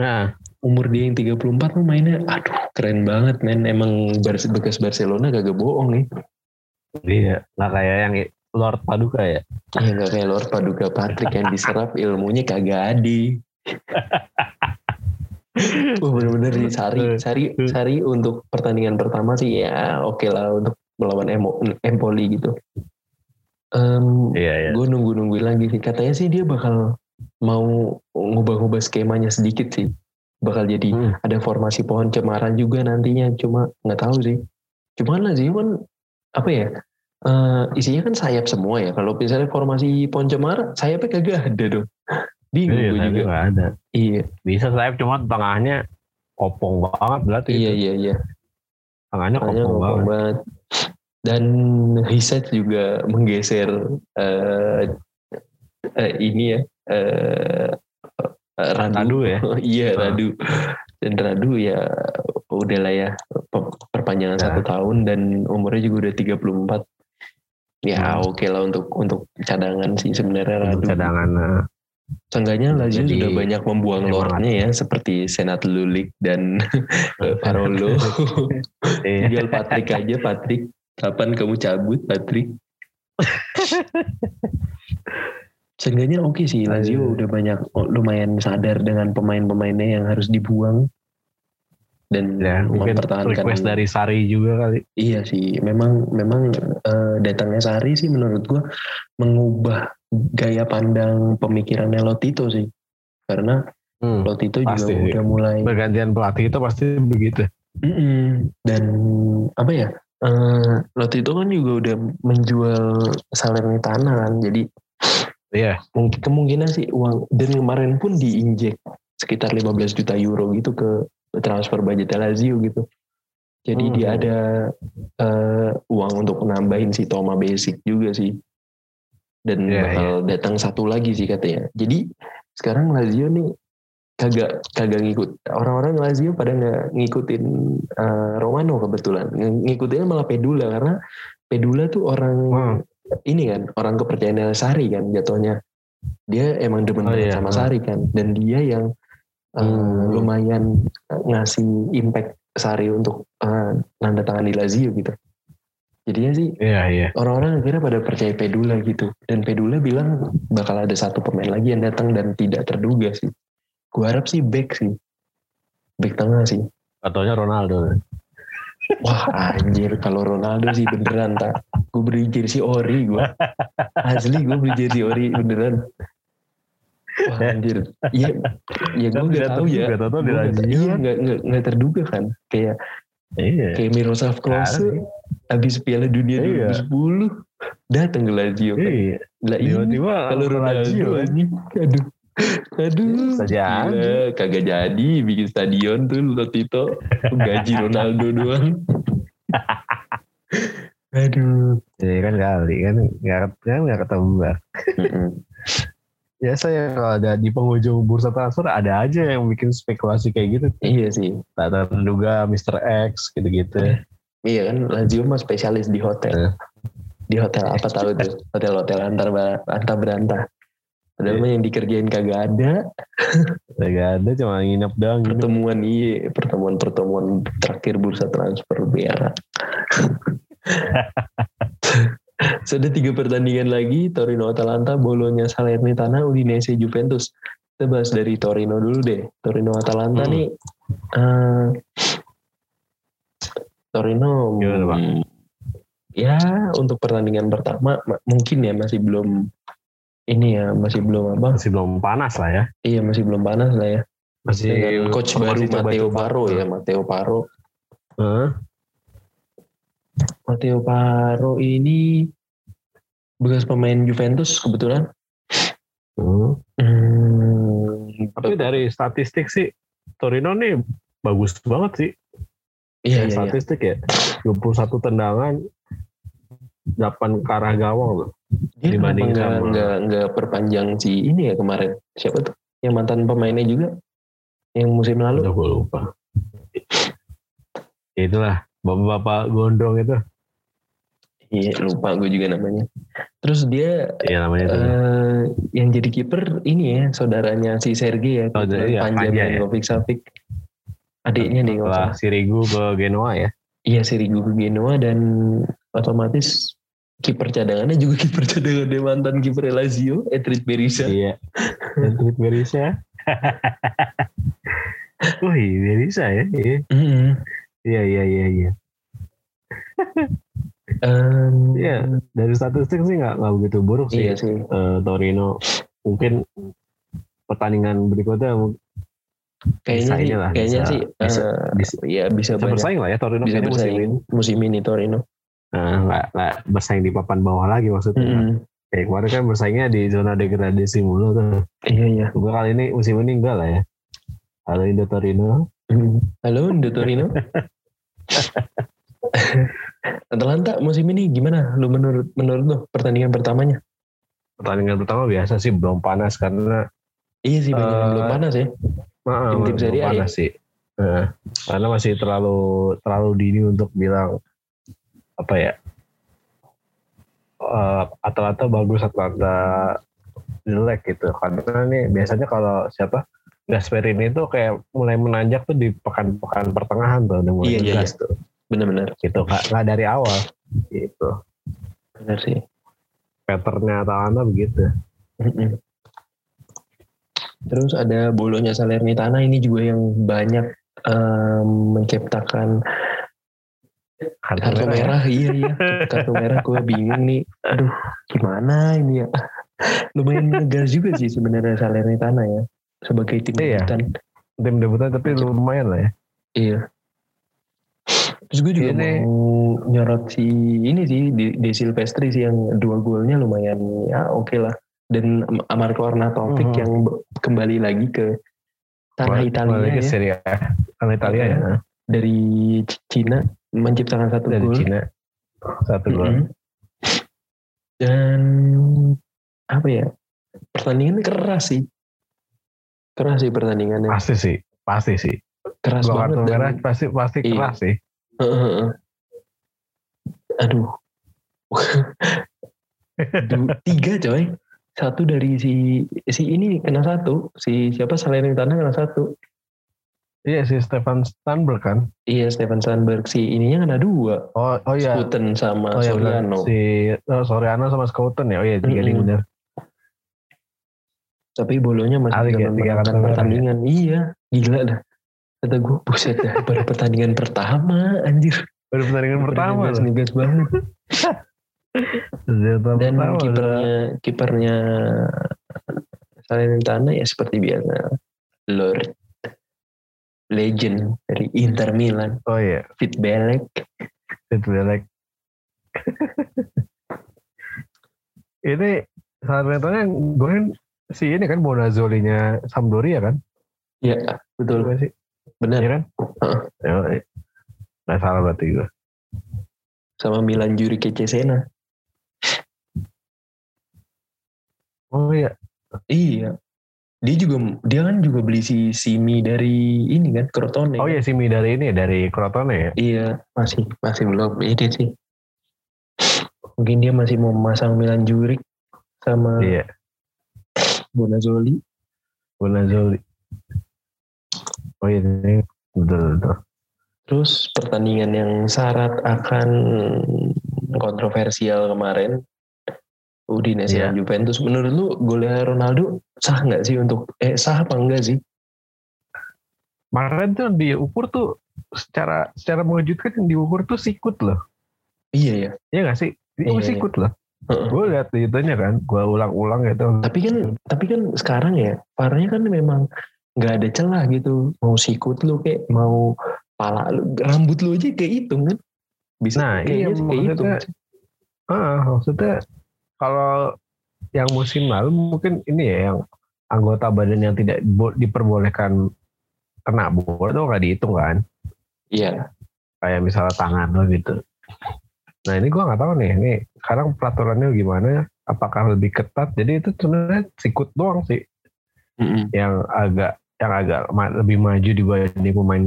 Nah, umur dia yang 34 tuh mainnya aduh keren banget men emang bekas Barcelona kagak bohong nih iya. Nggak kayak yang Lord Paduka ya. ya nggak kayak Lord Paduka Patrick yang diserap ilmunya kagak adi Wah bener-bener nih Sari, Sari, Sari untuk pertandingan pertama sih ya oke lah untuk melawan Emo, Empoli gitu. Em, Iya, iya. gue nunggu-nunggu lagi sih. Katanya sih dia bakal mau ngubah-ngubah skemanya sedikit sih. Bakal jadi Hmm. ada formasi pohon cemara juga nantinya. Cuma nggak tahu sih. Cuma kan Lazio kan apa ya? eh, isinya kan sayap semua ya. Kalau misalnya formasi pohon cemara, sayapnya kagak ada dong. Bingung Iya, gue juga. nggak ada. Iya, Bisa sayap cuma tengahnya kopong banget berarti. iya, itu. iya, iya. Tengahnya kopong ngomong banget. banget. Dan riset juga menggeser eh, eh, ini ya eh, Radu. Radu ya? iya Ah. Radu. Dan Radu ya udahlah ya perpanjangan Ya. satu tahun dan umurnya juga udah 34. Ya Hmm. oke lah untuk untuk cadangan sih sebenarnya Radu. cadangan. nah. Seenggaknya Lazio Jadi, sudah banyak membuang lordnya ya seperti Senat Lulik dan Parolo. Iya. Tinggal Patrick aja Patrick. Kapan kamu cabut Patrick? Seenggaknya oke sih Lazio Aduh. udah banyak oh, lumayan sadar dengan pemain-pemainnya yang harus dibuang dan Ya, mungkin mempertahankan request dari Sari juga kali. Iya sih, memang memang eh, datangnya Sari sih menurut gua mengubah gaya pandang pemikirannya Lotito sih. Karena Hmm. Lotito juga pasti sih. udah mulai Pergantian pelatih itu pasti begitu. Mm-mm. dan apa ya eh Lotito kan juga udah menjual Salernitana kan jadi Iya. mungkin kemungkinan sih uang dan kemarin pun diinjek sekitar 15 juta euro gitu ke transfer budget Lazio gitu. Jadi Hmm. dia ada eh, uang untuk nambahin si Toma Basic juga sih. Dan Iya, bakal datang satu lagi sih katanya. Jadi sekarang Lazio nih kagak kagak ngikut orang-orang Lazio pada nggak ngikutin eh, Romano kebetulan. Ng- ngikutinnya malah Pedula karena Pedula tuh orang Hmm. ini kan orang kepercayaan Sari kan jatuhnya. Dia emang demen Oh, iya. sama Sari kan. Dan dia yang eh, Hmm. lumayan ngasih impact Sari untuk eh, nanda tangan di Lazio gitu. Jadinya sih Iya, iya. orang-orang akhirnya pada percaya Pedula gitu. Dan Pedula bilang bakal ada satu pemain lagi yang datang dan tidak terduga sih. Gue harap sih back sih. Back tengah sih. Katanya Ronaldo. wah anjir kalau Ronaldo sih beneran tak gue beli jersey ori gue asli gue beli jersey ori beneran wah anjir. Iya ya gue Kan tidak tahu ya. terduga, tahu-tahu Gua di nggak- Lazio iya nggak nggak nggak terduga kan. Kayak Iya. kayak Miroslav Klose habis Piala Dunia Iya. 2010 datang ke Lazio kan. Iya. lah ini Tiba-tiba kalau Ronaldo Lazio. anjing. Aduh aduh. Gila, kagak jadi bikin stadion tuh Lotito gaji Ronaldo doang. Aduh. Iya kan kali kan nggak kan nggak ketemu. Biasa ya kalau ada di penghujung bursa transfer ada aja yang bikin spekulasi kayak gitu. iya sih Tak terduga Mr. X gitu-gitu. iya kan Lazio mah spesialis di hotel Eh. di hotel apa tahu tuh hotel-hotel antar antar berantah Padahal Iya. mah yang dikerjain kagak ada. Gak ada cuma nginep doang. gitu. Pertemuan iya, pertemuan-pertemuan terakhir bursa transfer ya. Sudah tiga pertandingan lagi, Torino Atalanta, Bolonya Salernitana, Udinese Juventus. Kita bahas dari Torino dulu deh. Torino Atalanta Hmm. nih, eh, Torino, Gimana, Pak? ya untuk pertandingan pertama ma- mungkin ya masih belum ini ya masih belum apa? Masih belum panas lah ya. Iya masih belum panas lah ya. Masih Dengan coach baru Matteo. Paro ya, Matteo Paro. Heeh. Matteo Paro ini bekas pemain Juventus kebetulan. Hmm. Hmm, Tapi dari statistik sih Torino nih bagus banget sih. iya, Dari iya, iya. statistik ya. 21 tendangan 8 ke arah gawang loh. Dia dibanding nggak sama- nggak nggak perpanjang si ini ya kemarin siapa tuh yang mantan pemainnya juga yang musim lalu Udah gue lupa. Itulah bapak-bapak gondrong itu. iya lupa gue juga namanya terus dia Iya namanya eh, yang jadi kiper ini ya saudaranya si Sergei ya Oh, iya, Panja Panja ya. Milinkovic Savic adiknya deh Setelah salah. Sirigu ke Genoa ya. iya Sirigu ke Genoa dan otomatis kiper cadangannya juga kiper cadangan dia mantan kiper Lazio Edrit Berisha Iya. Dan tweet Berisha. Wih, Berisha ya. Iya, Mm-mm. Iya, iya, iya. iya. Iya. Dari statistik sih nggak nggak begitu buruk sih. iya sih Eh, Torino mungkin pertandingan berikutnya kayaknya sih inilah, kayaknya bisa- sih bisa- eh, bisa- ya bisa, bisa banyak bersaing lah ya Torino bisa kayaknya musim bersaing ini. musim ini Torino Nah, nggak nggak bersaing di papan bawah lagi maksudnya. Mm-mm. Kayak kemarin kan bersaingnya di zona degradasi mulu tuh. iya iya Gue kali ini musim ini enggak lah ya. Halo Indo Torino. Halo Indo Torino Atalanta musim ini gimana lu menurut menurut lu pertandingan pertamanya Pertandingan pertama biasa sih belum panas karena iya sih banyak yang Eh, belum panas ya Nah, Tim-tim belum Serie A panas sih. Nah, karena masih terlalu terlalu dini untuk bilang apa ya? eh, Atalanta bagus, Atalanta jelek gitu. Karena nih biasanya kalau siapa Gasperini itu kayak mulai menanjak tuh di pekan-pekan pertengahan tuh udah mulai Iya, iya, ngegas tuh. benar-benar Gitu nggak nggak dari awal gitu. benar sih Patternnya Atalanta begitu. Mm-mm. Terus ada bolonya Salernitana ini juga yang banyak em, menciptakan Kartu kartu merah merah, iya iya kartu merah gue bingung nih aduh gimana ini ya lumayan ngegas juga sih sebenarnya Salernitana ya sebagai tim Iya. debutan Tim debutan tapi lumayan lah ya. iya terus gue juga Ini- mau nyorot si ini sih di, di Silvestri sih yang dua golnya lumayan ya oke lah dan Marco Arnautovic Mhm. yang be- kembali lagi ke tanah Italia ke ya, Serie A. Tanah Italia ya. dari C- Cina menciptakan satu Dari gol Cina. Satu gol. Mm-mm. Dan apa ya? Pertandingannya keras sih. Keras sih pertandingannya. Pasti sih, pasti sih. Keras Gol banget. kartu dan- merah pasti pasti Iya. keras sih. Aduh. Du- tiga coy. Satu dari si si ini kena satu, si siapa Salernitana kena satu. Iya si Stefan Stanberg kan. Iya Stefan Sandberg si ininya kena dua. Oh oh iya. Skuten sama Oh iya. Soriano. Si oh, Soriano sama Scouten ya. Oh iya tiga Mm-mm. benar. Tapi bolonya masih memenangkan kartu merah pertandingan. Iya, gila dah. Kata gue, buset dah, baru pertandingan pertama, anjir. Baru pertandingan pertama nih, banget. Dan kipernya, kipernya Salernitana ya seperti biasa. Lord. Legend dari Inter Milan. Oh iya. Fit Belek. Itu jelek. ini Salernitana yang golin si ini kan Bonazzoli-nya Sampdoria kan? Ya, betul. Bukan sih? Benar. Iya kan? Heeh. Ya, iya. Nggak salah berarti gue. Sama Milan Juri Cesena. Oh iya. Iya. Dia juga dia kan juga beli si Simi dari ini kan Crotone. Oh iya si Mi dari ini dari Crotone ya. Iya, masih masih belum ini sih. Mungkin dia masih mau memasang Milan Juric sama Iya. Bonazzoli. Bonazzoli. Oh iya, ini betul betul. Terus pertandingan yang syarat akan kontroversial kemarin Udinese Iya. dan Juventus. Menurut lu golnya Ronaldo sah nggak sih untuk eh sah apa enggak sih? Kemarin tuh diukur tuh secara secara mengejutkan yang diukur tuh sikut loh. Iya ya. Iya gak sih? Itu Iya, iya. sikut loh. Gue lihat di itunya kan, gue ulang-ulang gitu. Tapi kan tapi kan sekarang ya parahnya kan memang nggak ada celah gitu. Mau sikut lu kayak mau pala lu rambut lu aja kayak hitung kan. Bisa Nah, iya, kayaknya kayak hitung. maksudnya- Ah, maksudnya kalau yang musim lalu mungkin ini ya yang anggota badan yang tidak bo- diperbolehkan kena bola tuh nggak dihitung kan? Iya. Kayak misalnya tangan lo gitu. Nah ini gue nggak tahu nih, ini sekarang peraturannya gimana? Apakah lebih ketat? Jadi itu sebenarnya sikut doang sih Mm-mm. yang agak yang agak ma- lebih maju dibanding pemain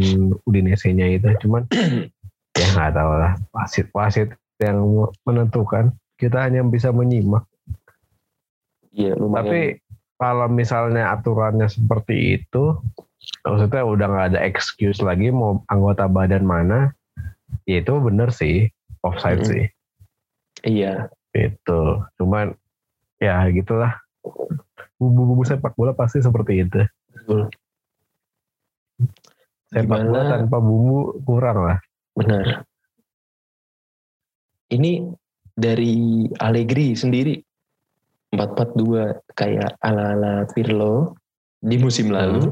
Udinese-nya itu. Cuman ya nggak tahu lah wasit wasit yang menentukan. Kita hanya bisa menyimak. Iya lumayan. Tapi kalau misalnya aturannya seperti itu, maksudnya udah nggak ada excuse lagi mau anggota badan mana, ya itu bener sih offside Mm-mm. sih. iya. Itu. Cuman ya gitulah. Bumbu-bumbu sepak bola pasti seperti itu. Betul. Sepak bola Gimana? tanpa bumbu kurang lah. Benar. Ini dari Allegri sendiri 4-4-2 kayak ala-ala Pirlo di musim lalu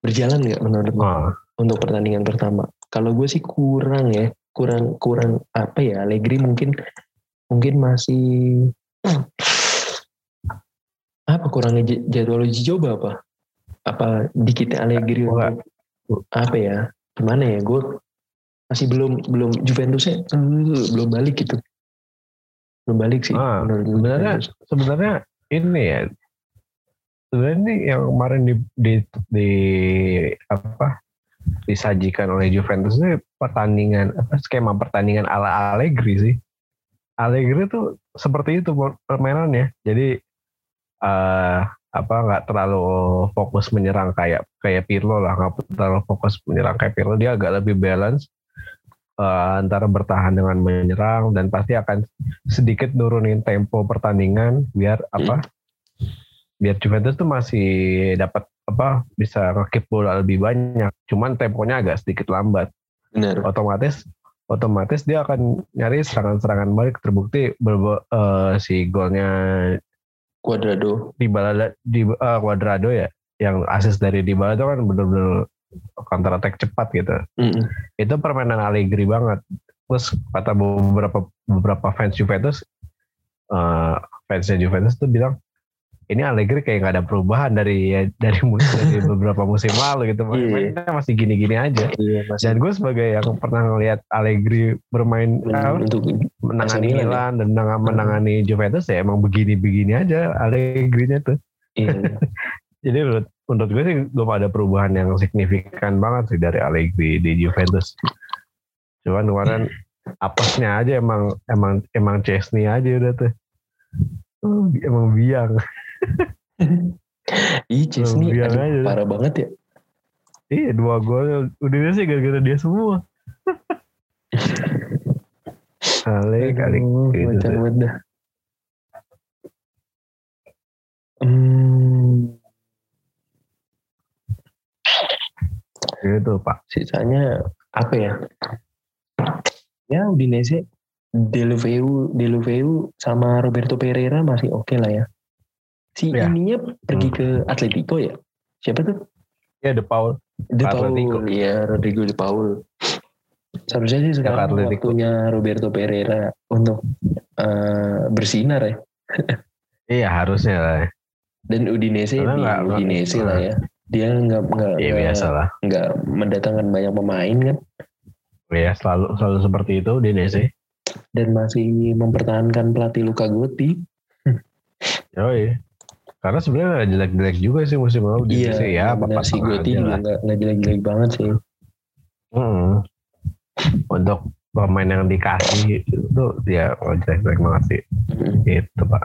berjalan nggak menurut Oh, untuk pertandingan pertama? Kalau gue sih kurang ya, kurang kurang apa ya? Allegri mungkin mungkin masih apa kurangnya jadwal uji coba apa? Apa dikitnya Allegri untuk apa ya? Gimana ya? Gue masih belum belum Juventusnya eh, belum balik gitu. Belum balik sih. Ah, sebenarnya sebenarnya ini ya sebenarnya yang kemarin di, di, di apa disajikan oleh Juventus itu pertandingan apa skema pertandingan ala Allegri sih. Allegri tuh seperti itu permainannya. Jadi eh apa nggak terlalu fokus menyerang kayak kayak Pirlo lah nggak terlalu fokus menyerang kayak Pirlo. Dia agak lebih balance eh, antara bertahan dengan menyerang dan pasti akan sedikit nurunin tempo pertandingan biar apa biar Juventus tuh masih dapat apa bisa ngekip bola lebih banyak cuman temponya agak sedikit lambat benar. otomatis otomatis dia akan nyari serangan-serangan balik terbukti berbe- eh, si golnya Cuadrado. di di eh, Cuadrado ya yang asis dari Dybala itu kan bener-bener counter attack cepat gitu Mm-mm. itu permainan Allegri banget. Terus kata beberapa beberapa fans Juventus, eh fansnya Juventus tuh bilang ini Allegri kayak nggak ada perubahan dari dari musim dari beberapa musim lalu gitu. Iya. Mainnya masih gini-gini aja. Iya masih Dan gue sebagai yang pernah ngelihat Allegri bermain apa, untuk menangani Milan ya? Milan dan menang- menangani Juventus ya emang begini-begini aja Allegri-nya tuh. iya. Jadi menurut, menurut gue sih belum ada perubahan yang signifikan banget sih dari Allegri di Juventus. Cuman kemarin apesnya aja emang emang emang Chesney aja udah tuh. Emang biang. Ih, aduh, aja. parah banget ya. Iya dua gol udah sih gara-gara dia semua. kali kali gitu macam. Hmm, gitu pak. sisanya apa ya? Ya Udinese, Deluveu, Deluveu sama Roberto Pereira masih oke lah ya. Si Ya. ininya pergi Hmm. ke Atletico ya? Siapa tuh? Ya De Paul. De Atletico. Paul, ya Rodrigo De Paul. Seharusnya sih sekarang Atletico. waktunya Roberto Pereira untuk eh, bersinar ya. Iya harusnya lah. Dan Udinese Karena di nggak- Udinese lah ya. Dia nggak nggak Iya nggak- biasa lah. nggak mendatangkan banyak pemain kan Ya selalu selalu seperti itu di sih. dan masih mempertahankan pelatih Luka Gotti. Oh iya. Karena sebenarnya nggak jelek-jelek juga sih musim lalu di Iya, ya. benar papat si tengah Gotti aja juga nggak jelek-jelek banget sih. Hmm. Untuk pemain yang dikasih itu dia oh, jelek-jelek banget sih. Mm. Itu pak.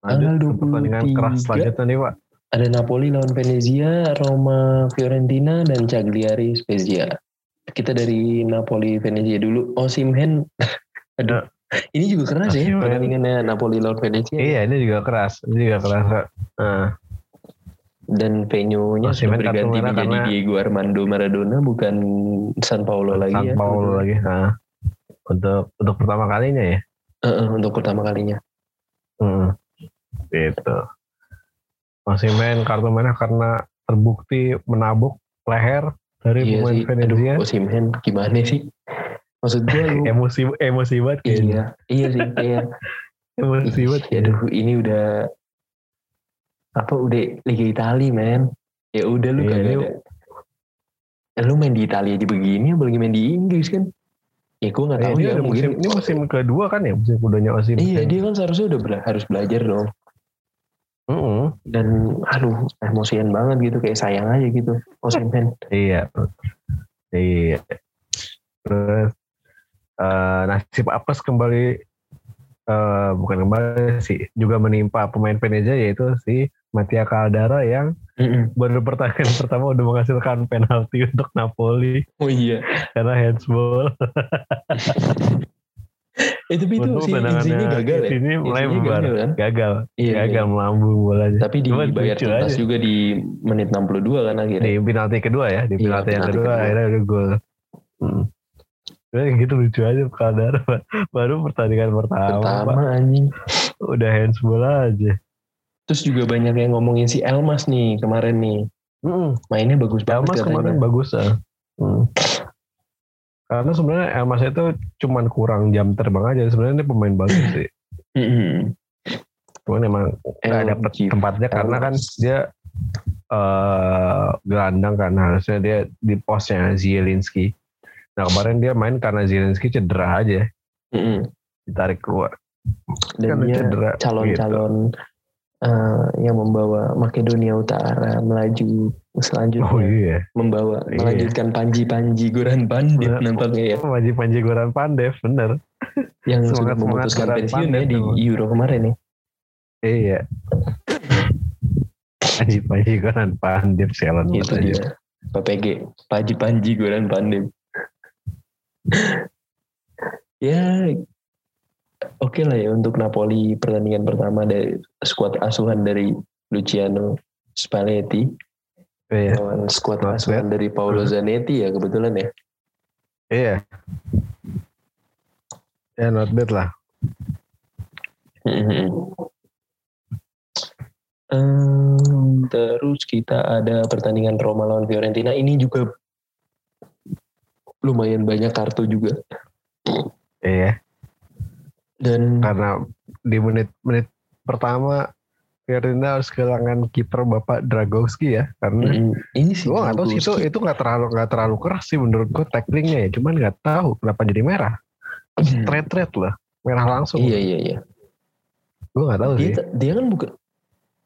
Lanjut ke pertandingan 23. keras selanjutnya nih Pak. Ada Napoli lawan Venezia, Roma Fiorentina, dan Cagliari Spezia. Kita dari Napoli Venezia dulu. Osimhen, aduh, ini juga keras ya Osimhen. pertandingannya Napoli lawan Venezia. Iya ini juga keras. Ini juga keras. Nah, Dan venue-nya sudah berganti menjadi karena- Diego Armando Maradona, bukan San Paulo lagi San ya. Paulo lagi. Nah, untuk untuk pertama kalinya ya. Heeh, untuk pertama kalinya. Hmm. Gitu. Masih main kartu merah karena terbukti menabuk leher dari Iya pemain sih, Venezia. aduh Osimhen gimana sih? Maksud gue lu, emosi emosi banget kayaknya. iya, iya sih, iya. Emosi banget. Ih, aduh ini udah apa udah Liga Italia men ya udah lu Iya, kagak ada Eh, lu main di Italia aja begini apalagi main di Inggris kan ya gue nggak tahu ya udah mungkin musim, ini musim kedua kan ya musim keduanya Osimhen. iya dia kan seharusnya udah bela- harus belajar dong Mm-mm. dan aduh emosian banget gitu kayak sayang aja gitu Osimhen Iya. Iya. Terus eh, nasib apes kembali eh, bukan kembali sih juga menimpa pemain Venezia yaitu si Mattia Caldara yang Mm-mm. baru pertandingan pertama udah menghasilkan penalti untuk Napoli oh iya karena handsball. eh tapi itu Untung si Insigne gagal ya Insigne melebar. gagal kan Gagal, iya, gagal iya. melambung bolanya. tapi dibayar tuntas juga di menit 62 kan akhirnya Di penalti kedua ya, di Iya, penalti yang penalti kedua kedua. akhirnya udah gol. Hmm. Udah gitu lucu aja Caldara baru pertandingan pertama, Pak. pertama anjing udah handsball aja. Terus juga banyak yang ngomongin si Elmas nih kemarin nih. Mm. Mainnya bagus banget Elmas katanya. kemarin bagus ah. Hmm. Karena sebenarnya Elmas itu cuman kurang jam terbang aja. Sebenarnya dia pemain bagus sih. Cuman emang nggak El- dapet tempatnya karena kan Elmas. dia eh gelandang kan harusnya dia di posnya Zielinski. Nah kemarin dia main karena Zielinski cedera aja, Mm-mm. ditarik keluar. Dan dia cedera. gitu. calon-calon eh, yang membawa Makedonia Utara melaju selanjutnya. Oh iya. Membawa, Iya. melanjutkan Panji-Panji Goran Bandit Nah, nampaknya ya. Panji Panji Goran Pandev bener. Yang sudah semangat- memutuskan Goran pensiun ya Pandev di. Euro kemarin ya. Iya. Panji Panji Goran Pandev sialan Itu dia. PPG. Panji-Panji Goran Bandit. ya oke lah ya untuk Napoli pertandingan pertama dari skuad asuhan dari Luciano Spalletti Iya. lawan skuad Not asuhan dari Paolo Zanetti ya kebetulan ya. Iya. Ya not bad lah. Ehm, terus kita ada pertandingan Roma lawan Fiorentina ini juga lumayan banyak kartu juga Iya. dan Karena di menit-menit pertama Fiorentina harus kehilangan kiper Bapak Dragowski ya. Karena mm, ini sih gue nggak tahu sih itu itu nggak terlalu nggak terlalu keras sih menurut gue tacklingnya ya. Cuman nggak tahu kenapa jadi merah. Straight red lah. Merah langsung. iya iya iya Gue nggak tahu dia sih. dia kan bukan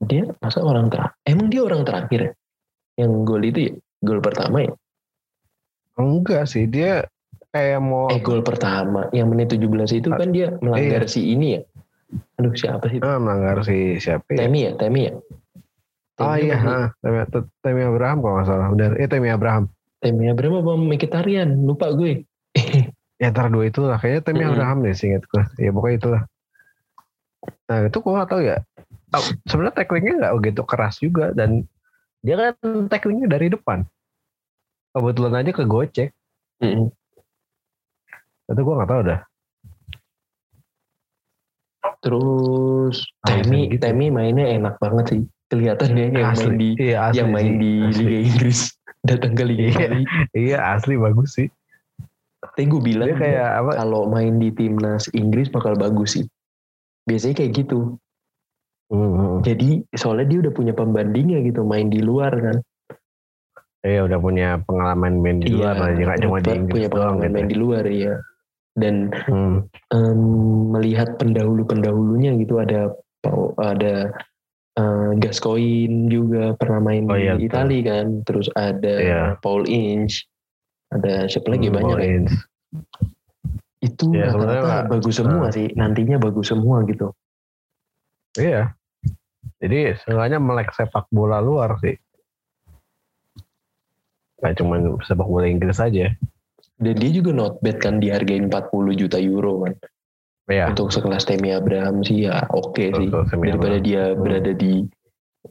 dia masa orang terakhir emang dia orang terakhir ya yang gol itu ya gol pertama ya Enggak sih dia kayak mau eh gol pertama yang menit 17 itu kan dia melanggar si ini ya aduh siapa sih ah, melanggar si siapa ya? Temi ya Temi ya Oh Temi iya, apa sih? ha, Temi, Temi Abraham kalau nggak salah. Benar, eh Temi Abraham. Temi Abraham apa Mkhitaryan lupa gue Ya antara dua itu lah. Kayaknya Temi. Abraham deh singkat gue. Ya pokoknya itulah. Nah itu gue gak tahu ya. Oh, Sebenarnya tacklingnya nggak begitu keras juga. Dan dia kan tacklingnya dari depan. Kebetulan aja ke gocek. Mm-mm. Itu gue gak tahu dah. Terus Ah, Temi gitu. Temi mainnya enak banget sih kelihatan dia yang asli. main di iya, asli yang main sih. di asli. Liga Inggris datang ke Liga Iya. Inggris Iya asli bagus sih. tapi gue bilang Dia kayak apa? kalau main di timnas Inggris bakal bagus sih biasanya kayak gitu Hmm, jadi soalnya dia udah punya pembandingnya gitu main di luar kan Iya udah punya pengalaman main di luar lah. Nggak cuma di punya- Inggris punya doang pengalaman gitu. main di luar ya dan Hmm. em, melihat pendahulu-pendahulunya gitu ada ada eh, Gascoigne juga pernah main Oh, di iya, betul. Italia kan terus ada Iya. Paul Inch ada siapa lagi Hmm, banyak ya. points. itu Ya, rata-rata bagus semua nah. sih nantinya bagus semua gitu Iya. Jadi seenggaknya melek sepak bola luar sih. Gak cuma sepak bola Inggris aja. Dan dia juga not bad kan dihargain 40 juta euro kan. Ya. Untuk sekelas Temi Abraham sih ya oke sih. Untuk Tammy Daripada Abraham. dia berada di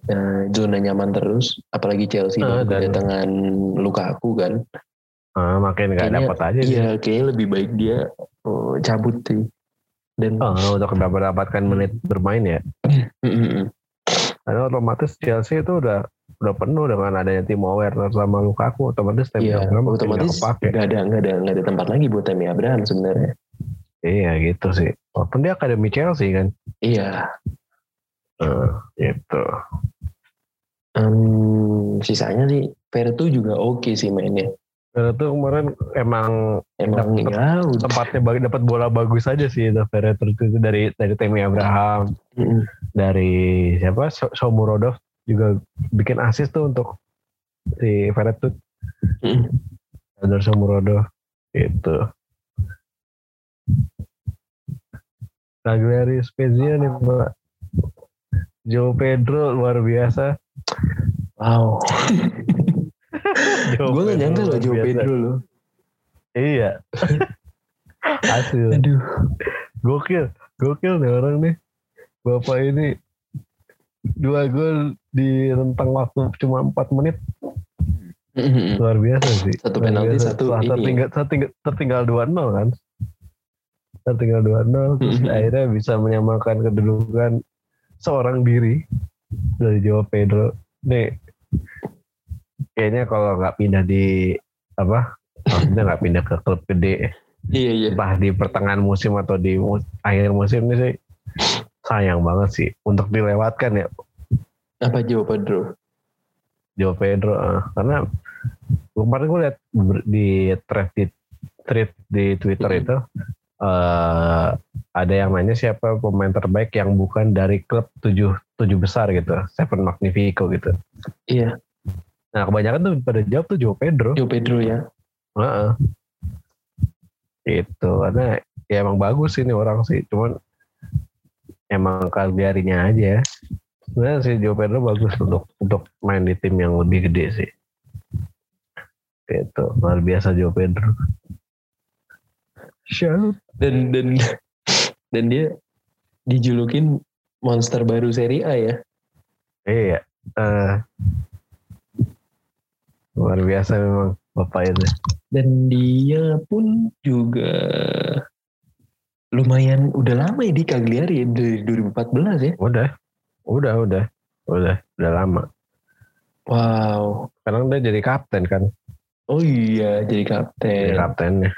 eh, zona nyaman terus. Apalagi Chelsea baru dan- kedatangan Lukaku kan. Ah, makin gak Kayaknya- dapat aja sih. Iya kayaknya lebih baik dia oh, cabut sih. Dan Oh, untuk mendapatkan menit bermain ya. Karena otomatis Chelsea itu udah udah penuh dengan adanya Timo Werner sama Lukaku otomatis Tammy Iya, Abraham otomatis nggak ada nggak ada nggak ada tempat lagi buat Temi Abraham sebenarnya. Iya gitu sih. Walaupun dia akademi Chelsea kan. Iya. Eh, gitu. Em, sisanya sih Vertu juga oke sih mainnya. Tuh kemarin emang Emang Dapet- ya tempatnya bagi- dapat bola bagus aja sih itu Ferreter itu dari dari Tammy Abraham, Mm, dari siapa? So- Shomurodov juga bikin assist tuh untuk si Ferreter mm. dari Shomurodov itu. Cagliari Spezia nih Mbak. Joe Pedro luar biasa. Wow. Gue gak nyangka loh Joe. Pedro loh. Iya. Hasil. Aduh. Gokil. Gokil nih orang nih. Bapak ini dua gol di rentang waktu cuma 4 menit. Mm, mm. Luar biasa sih. Satu penalti, satu Setelah ini. tertinggal, tertinggal, tertinggal 2-0 kan. Tertinggal 2-0. Terus Mhm. akhirnya bisa menyamakan kedudukan seorang diri dari Jawa Pedro. Nih, kayaknya kalau nggak pindah di apa maksudnya nggak pindah ke klub gede Iya iya. entah di pertengahan musim atau di akhir musim ini sih sayang banget sih untuk dilewatkan ya Apa Joe Pedro? Joe Pedro eh. karena kemarin gue lihat di thread di thread di Twitter Mhm. itu eh ada yang nanya siapa pemain terbaik yang bukan dari klub tujuh tujuh besar gitu Seven Magnifico gitu Iya. nah kebanyakan tuh pada jawab tuh Joe Pedro Joe Pedro ya. Heeh. Itu karena ya emang bagus ini orang sih, cuman emang Cagliari-nya aja. Sebenarnya si Joe Pedro bagus untuk untuk main di tim yang lebih gede sih. Gitu, luar biasa Joe Pedro. Shout. Dan dan dan dia dijulukin monster baru Serie A ya. Iya. eh, luar biasa memang bapak itu. Dan dia pun juga lumayan udah lama ya di Cagliari ya, dari 2014 ya. Udah, udah, udah, udah, udah lama. Wow. Sekarang dia jadi kapten kan, Oh iya jadi jadi kapten. kaptennya.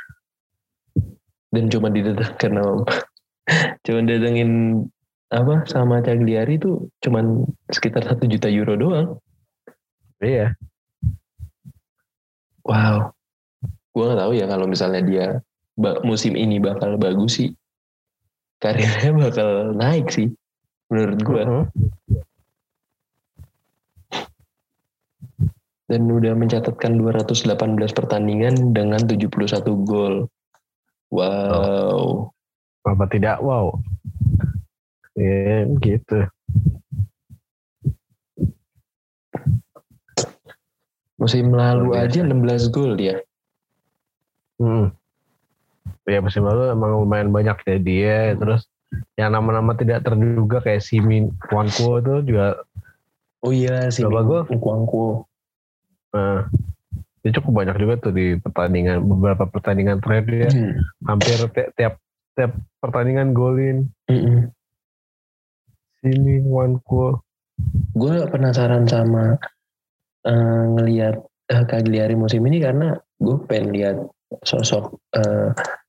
Dan cuma didatangkan sama cuma datengin apa sama Cagliari tuh cuman sekitar satu juta euro doang. Iya. Wow. Gue gak tahu ya kalau misalnya dia musim ini bakal bagus sih. Karirnya bakal naik sih. Menurut gue. Mhm. Dan udah mencatatkan 218 pertandingan dengan 71 gol. Wow. Apa tidak? Wow. Ya gitu. Musim lalu aja 16 gol dia. Hmm. Ya musim lalu emang lumayan banyak ya dia. Terus yang nama-nama tidak terduga kayak Simin Kwanko itu juga Oh iya si Berapa gol? Kuangku. eh, dia cukup banyak juga tuh di pertandingan beberapa pertandingan terakhir dia hampir ti- tiap tiap pertandingan golin Simin Kwanko. Gue penasaran sama eh, ngelihat eh, Cagliari musim ini karena gue pengen lihat sosok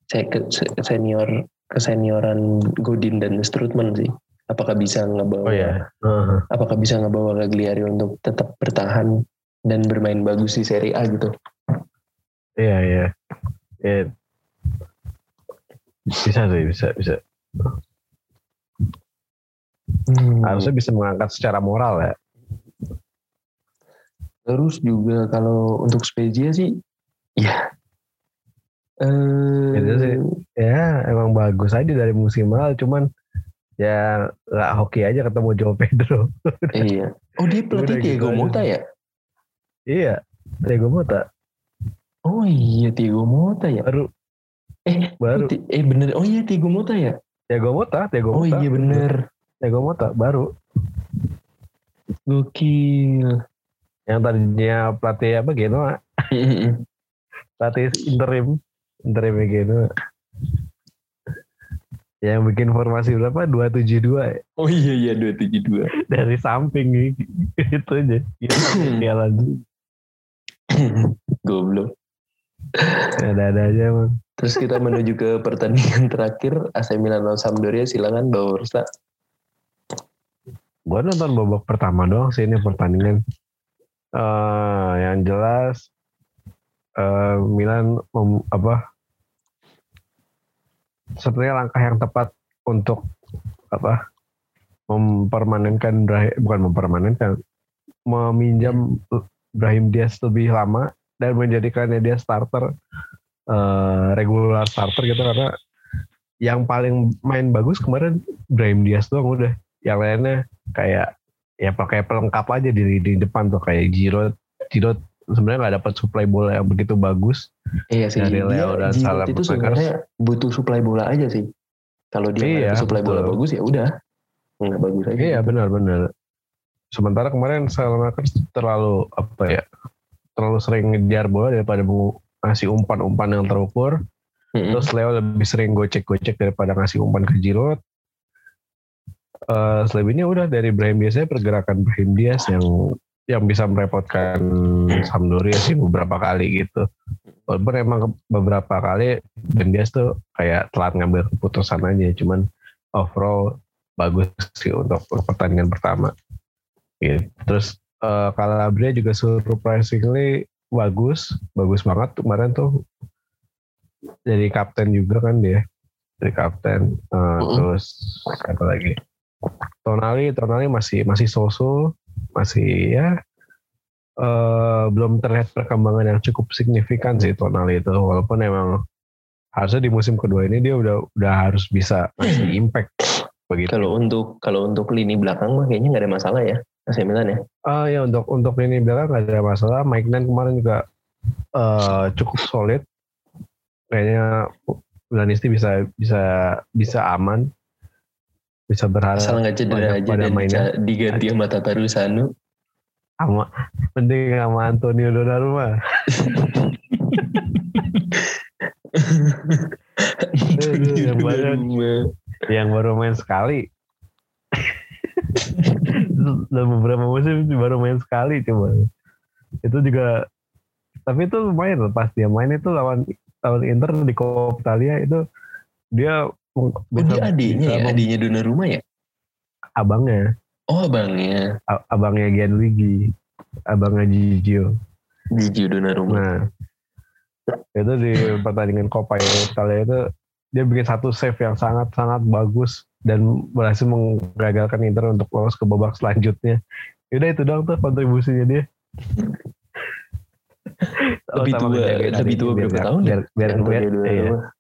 se- senior kesenioran Godin dan Strutman sih. Apakah bisa ngebawa Oh ya. Heeh. apakah bisa ngebawa Cagliari untuk tetap bertahan dan bermain bagus di Serie A gitu. Iya iya. Ya. Bisa sih bisa bisa. Hmm. Harusnya bisa mengangkat secara moral ya. Terus juga kalau untuk Spezia sih, ya. Eh, sih. Ya emang bagus aja dari musim lalu. Cuman ya nggak hoki aja ketemu Joe Pedro. iya. Oh dia pelatih Diego gitu. Mota ya? iya, Diego Mota Oh iya Diego Mota ya. baru Eh baru Ti- Eh bener. Oh iya Diego Mota ya. Diego Mota, Diego Oh Mota. iya bener. Diego Mota baru Gokil. yang tadinya pelatih apa Genoa, pelatih interim, interim Genoa. Yang bikin formasi berapa? 272 ya? oh iya iya 272. dari samping nih. itu aja. Jalan. Goblok. Ada-ada aja emang. Terus kita menuju ke pertandingan terakhir AC Milan lawan Sampdoria silakan bawa Ursa. Gue nonton babak pertama doang sih ini pertandingan. Eh yang jelas eh Milan mem- apa sebenarnya langkah yang tepat untuk apa mempermanenkan bukan mempermanenkan meminjam Brahim Diaz lebih lama dan menjadikannya dia starter eh regular starter gitu. Karena yang paling main bagus kemarin Brahim Diaz doang udah. Yang lainnya kayak ya pakai pelengkap aja di di depan tuh kayak Giroud Giroud sebenarnya nggak dapat supply bola yang begitu bagus Iya sih. Dari dia Leo dan Salah itu sebenarnya butuh supply bola aja sih. Kalau dia Iya, ada supply bola bagus ya udah nggak bagus aja. iya benar-benar sementara kemarin Salamakers terlalu apa ya terlalu sering ngejar bola daripada ngasih umpan-umpan yang terukur Mm-mm. Terus Leo lebih sering gocek-gocek daripada ngasih umpan ke Giroud. Eh selebihnya udah dari Brahim Diaz pergerakan Brahim Diaz yang yang bisa merepotkan Sampdoria sih beberapa kali gitu. Walaupun emang beberapa kali Diaz tuh kayak telat ngambil keputusan aja, cuman overall bagus sih untuk pertandingan pertama. Gitu. Terus eh Calabria juga surprisingly bagus, bagus banget kemarin tuh jadi kapten juga kan dia dari kapten Eh, Mm-mm. terus apa lagi Tonali Tonali masih masih soso masih ya eh belum terlihat perkembangan yang cukup signifikan sih Tonali itu walaupun emang harusnya di musim kedua ini dia udah udah harus bisa ngasih impact begitu Kalau untuk kalau untuk lini belakang mah kayaknya nggak ada masalah ya AC Milan ya. Ah ya untuk untuk ini belakang nggak ada masalah. Mike Nan kemarin juga eh, cukup solid. Kayaknya Milanisti bisa bisa bisa aman, bisa berharap Asal nggak cedera aja pada dan mainnya. diganti sama Tataru Sanu. sama penting sama Antonio Donnarumma. Aduh, yang baru- yang baru main sekali. Dalam beberapa musim baru main sekali coba. Itu juga tapi itu lumayan loh pas dia main itu lawan lawan Inter di Coppa Italia itu dia Oh, dia adiknya ya? Adiknya duna rumah ya? Abangnya. Oh, abangnya. A abangnya Gian Wigi. Abangnya Gigio. Gigio duna rumah. Nah, itu di pertandingan Copa ya. Italia itu dia bikin satu save yang sangat-sangat bagus dan berhasil menggagalkan Inter untuk lolos ke babak selanjutnya. Yaudah itu doang tuh kontribusinya dia. lebih tua, lebih tua berapa tahun ya? biar, biar, biar, biar, biar, biar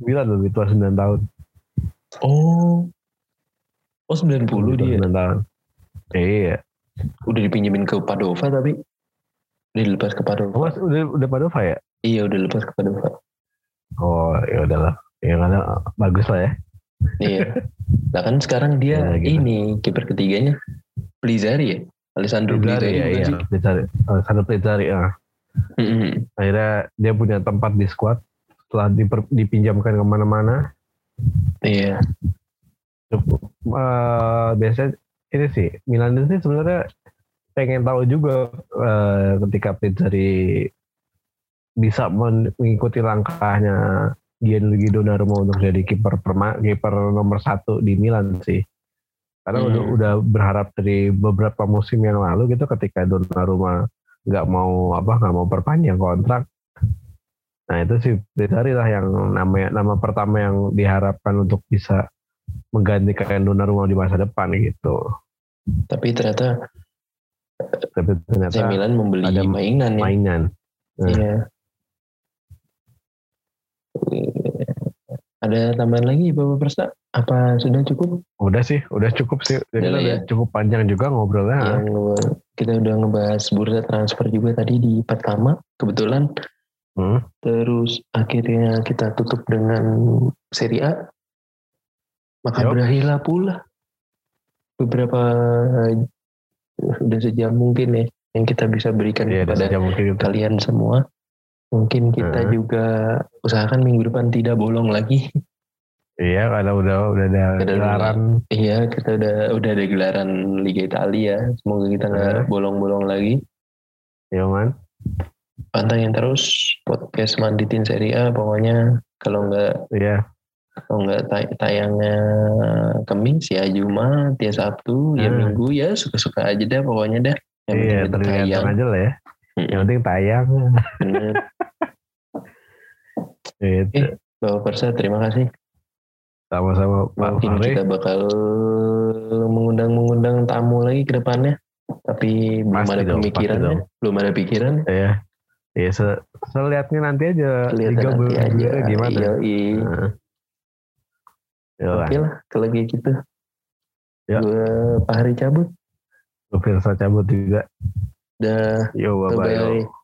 sembilan lebih tua sembilan tahun. Oh. Oh sembilan puluh dia. Sembilan tahun. Eh, iya. Udah dipinjemin ke Padova tapi udah dilepas ke Padova. Mas, udah udah Padova ya? Iya, udah lepas ke Padova. Oh, ya udahlah. Ya karena bagus lah ya. iya. Nah kan sekarang dia ya, gitu. ini kiper ketiganya Plizari ya. Alessandro Plizari, ya, iya. iya. Alessandro Plizari ya. Ah. Mm -hmm. Akhirnya dia punya tempat di squad setelah diper- dipinjamkan ke mana-mana Iya. Eh, biasanya ini sih Milan ini sebenarnya pengen tahu juga eh, ketika Pizzari bisa men- mengikuti langkahnya Gianluigi Donnarumma untuk jadi kiper perma kiper nomor satu di Milan sih karena Hmm. udah, udah berharap dari beberapa musim yang lalu gitu ketika Donnarumma nggak mau apa nggak mau perpanjang kontrak nah itu sih Pizzari lah yang namanya nama pertama yang diharapkan untuk bisa menggantikan Donnarumma di masa depan gitu Tapi ternyata tapi ternyata AC Milan membeli ada mainan ya. mainan Iya. Ada tambahan lagi Bapak Persa? Apa sudah cukup? Udah sih, udah cukup sih. Jadi Udah ya. cukup panjang juga ngobrolnya. Yang kita udah ngebahas bursa transfer juga tadi di pertama kebetulan. Hmm. Terus akhirnya kita tutup dengan Serie A. Maka berakhirlah pula beberapa udah sejam mungkin ya yang kita bisa berikan udah kepada mungkin gitu. kalian semua. Mungkin kita Hmm. juga usahakan minggu depan tidak bolong lagi. Iya, karena udah udah ada Ada gelaran. Iya, kita udah udah ada gelaran Liga Italia. Semoga kita nggak Hmm. bolong-bolong lagi. Ya man. Pantengin terus podcast Manditin Serie A. Pokoknya kalau nggak Iya. kalau nggak tay- tayangnya Kamis ya Jumat ya Sabtu ya Hmm. Minggu ya suka-suka aja deh pokoknya dah. Yang Iya, tayang. tergantung aja lah ya. Mm-mm. Yang penting tayang. Bener. Gitu. Eh, Bapak Persa terima kasih. Sama-sama Pak Mungkin Fahri. kita bakal mengundang-mengundang tamu lagi ke depannya. Tapi belum Pasti ada dong, pemikirannya. pasti dong. Belum ada pikiran. Iya. Iya, se selihatnya nanti aja. Lihat Liga nanti aja. bergulir gimana. Iya, Nah. Yo lah. Oke lah kalau kayak gitu. Ya. Gue Pak Hari cabut. Gue Firsa cabut juga. Dah. Yo, bye-bye. Bye-bye.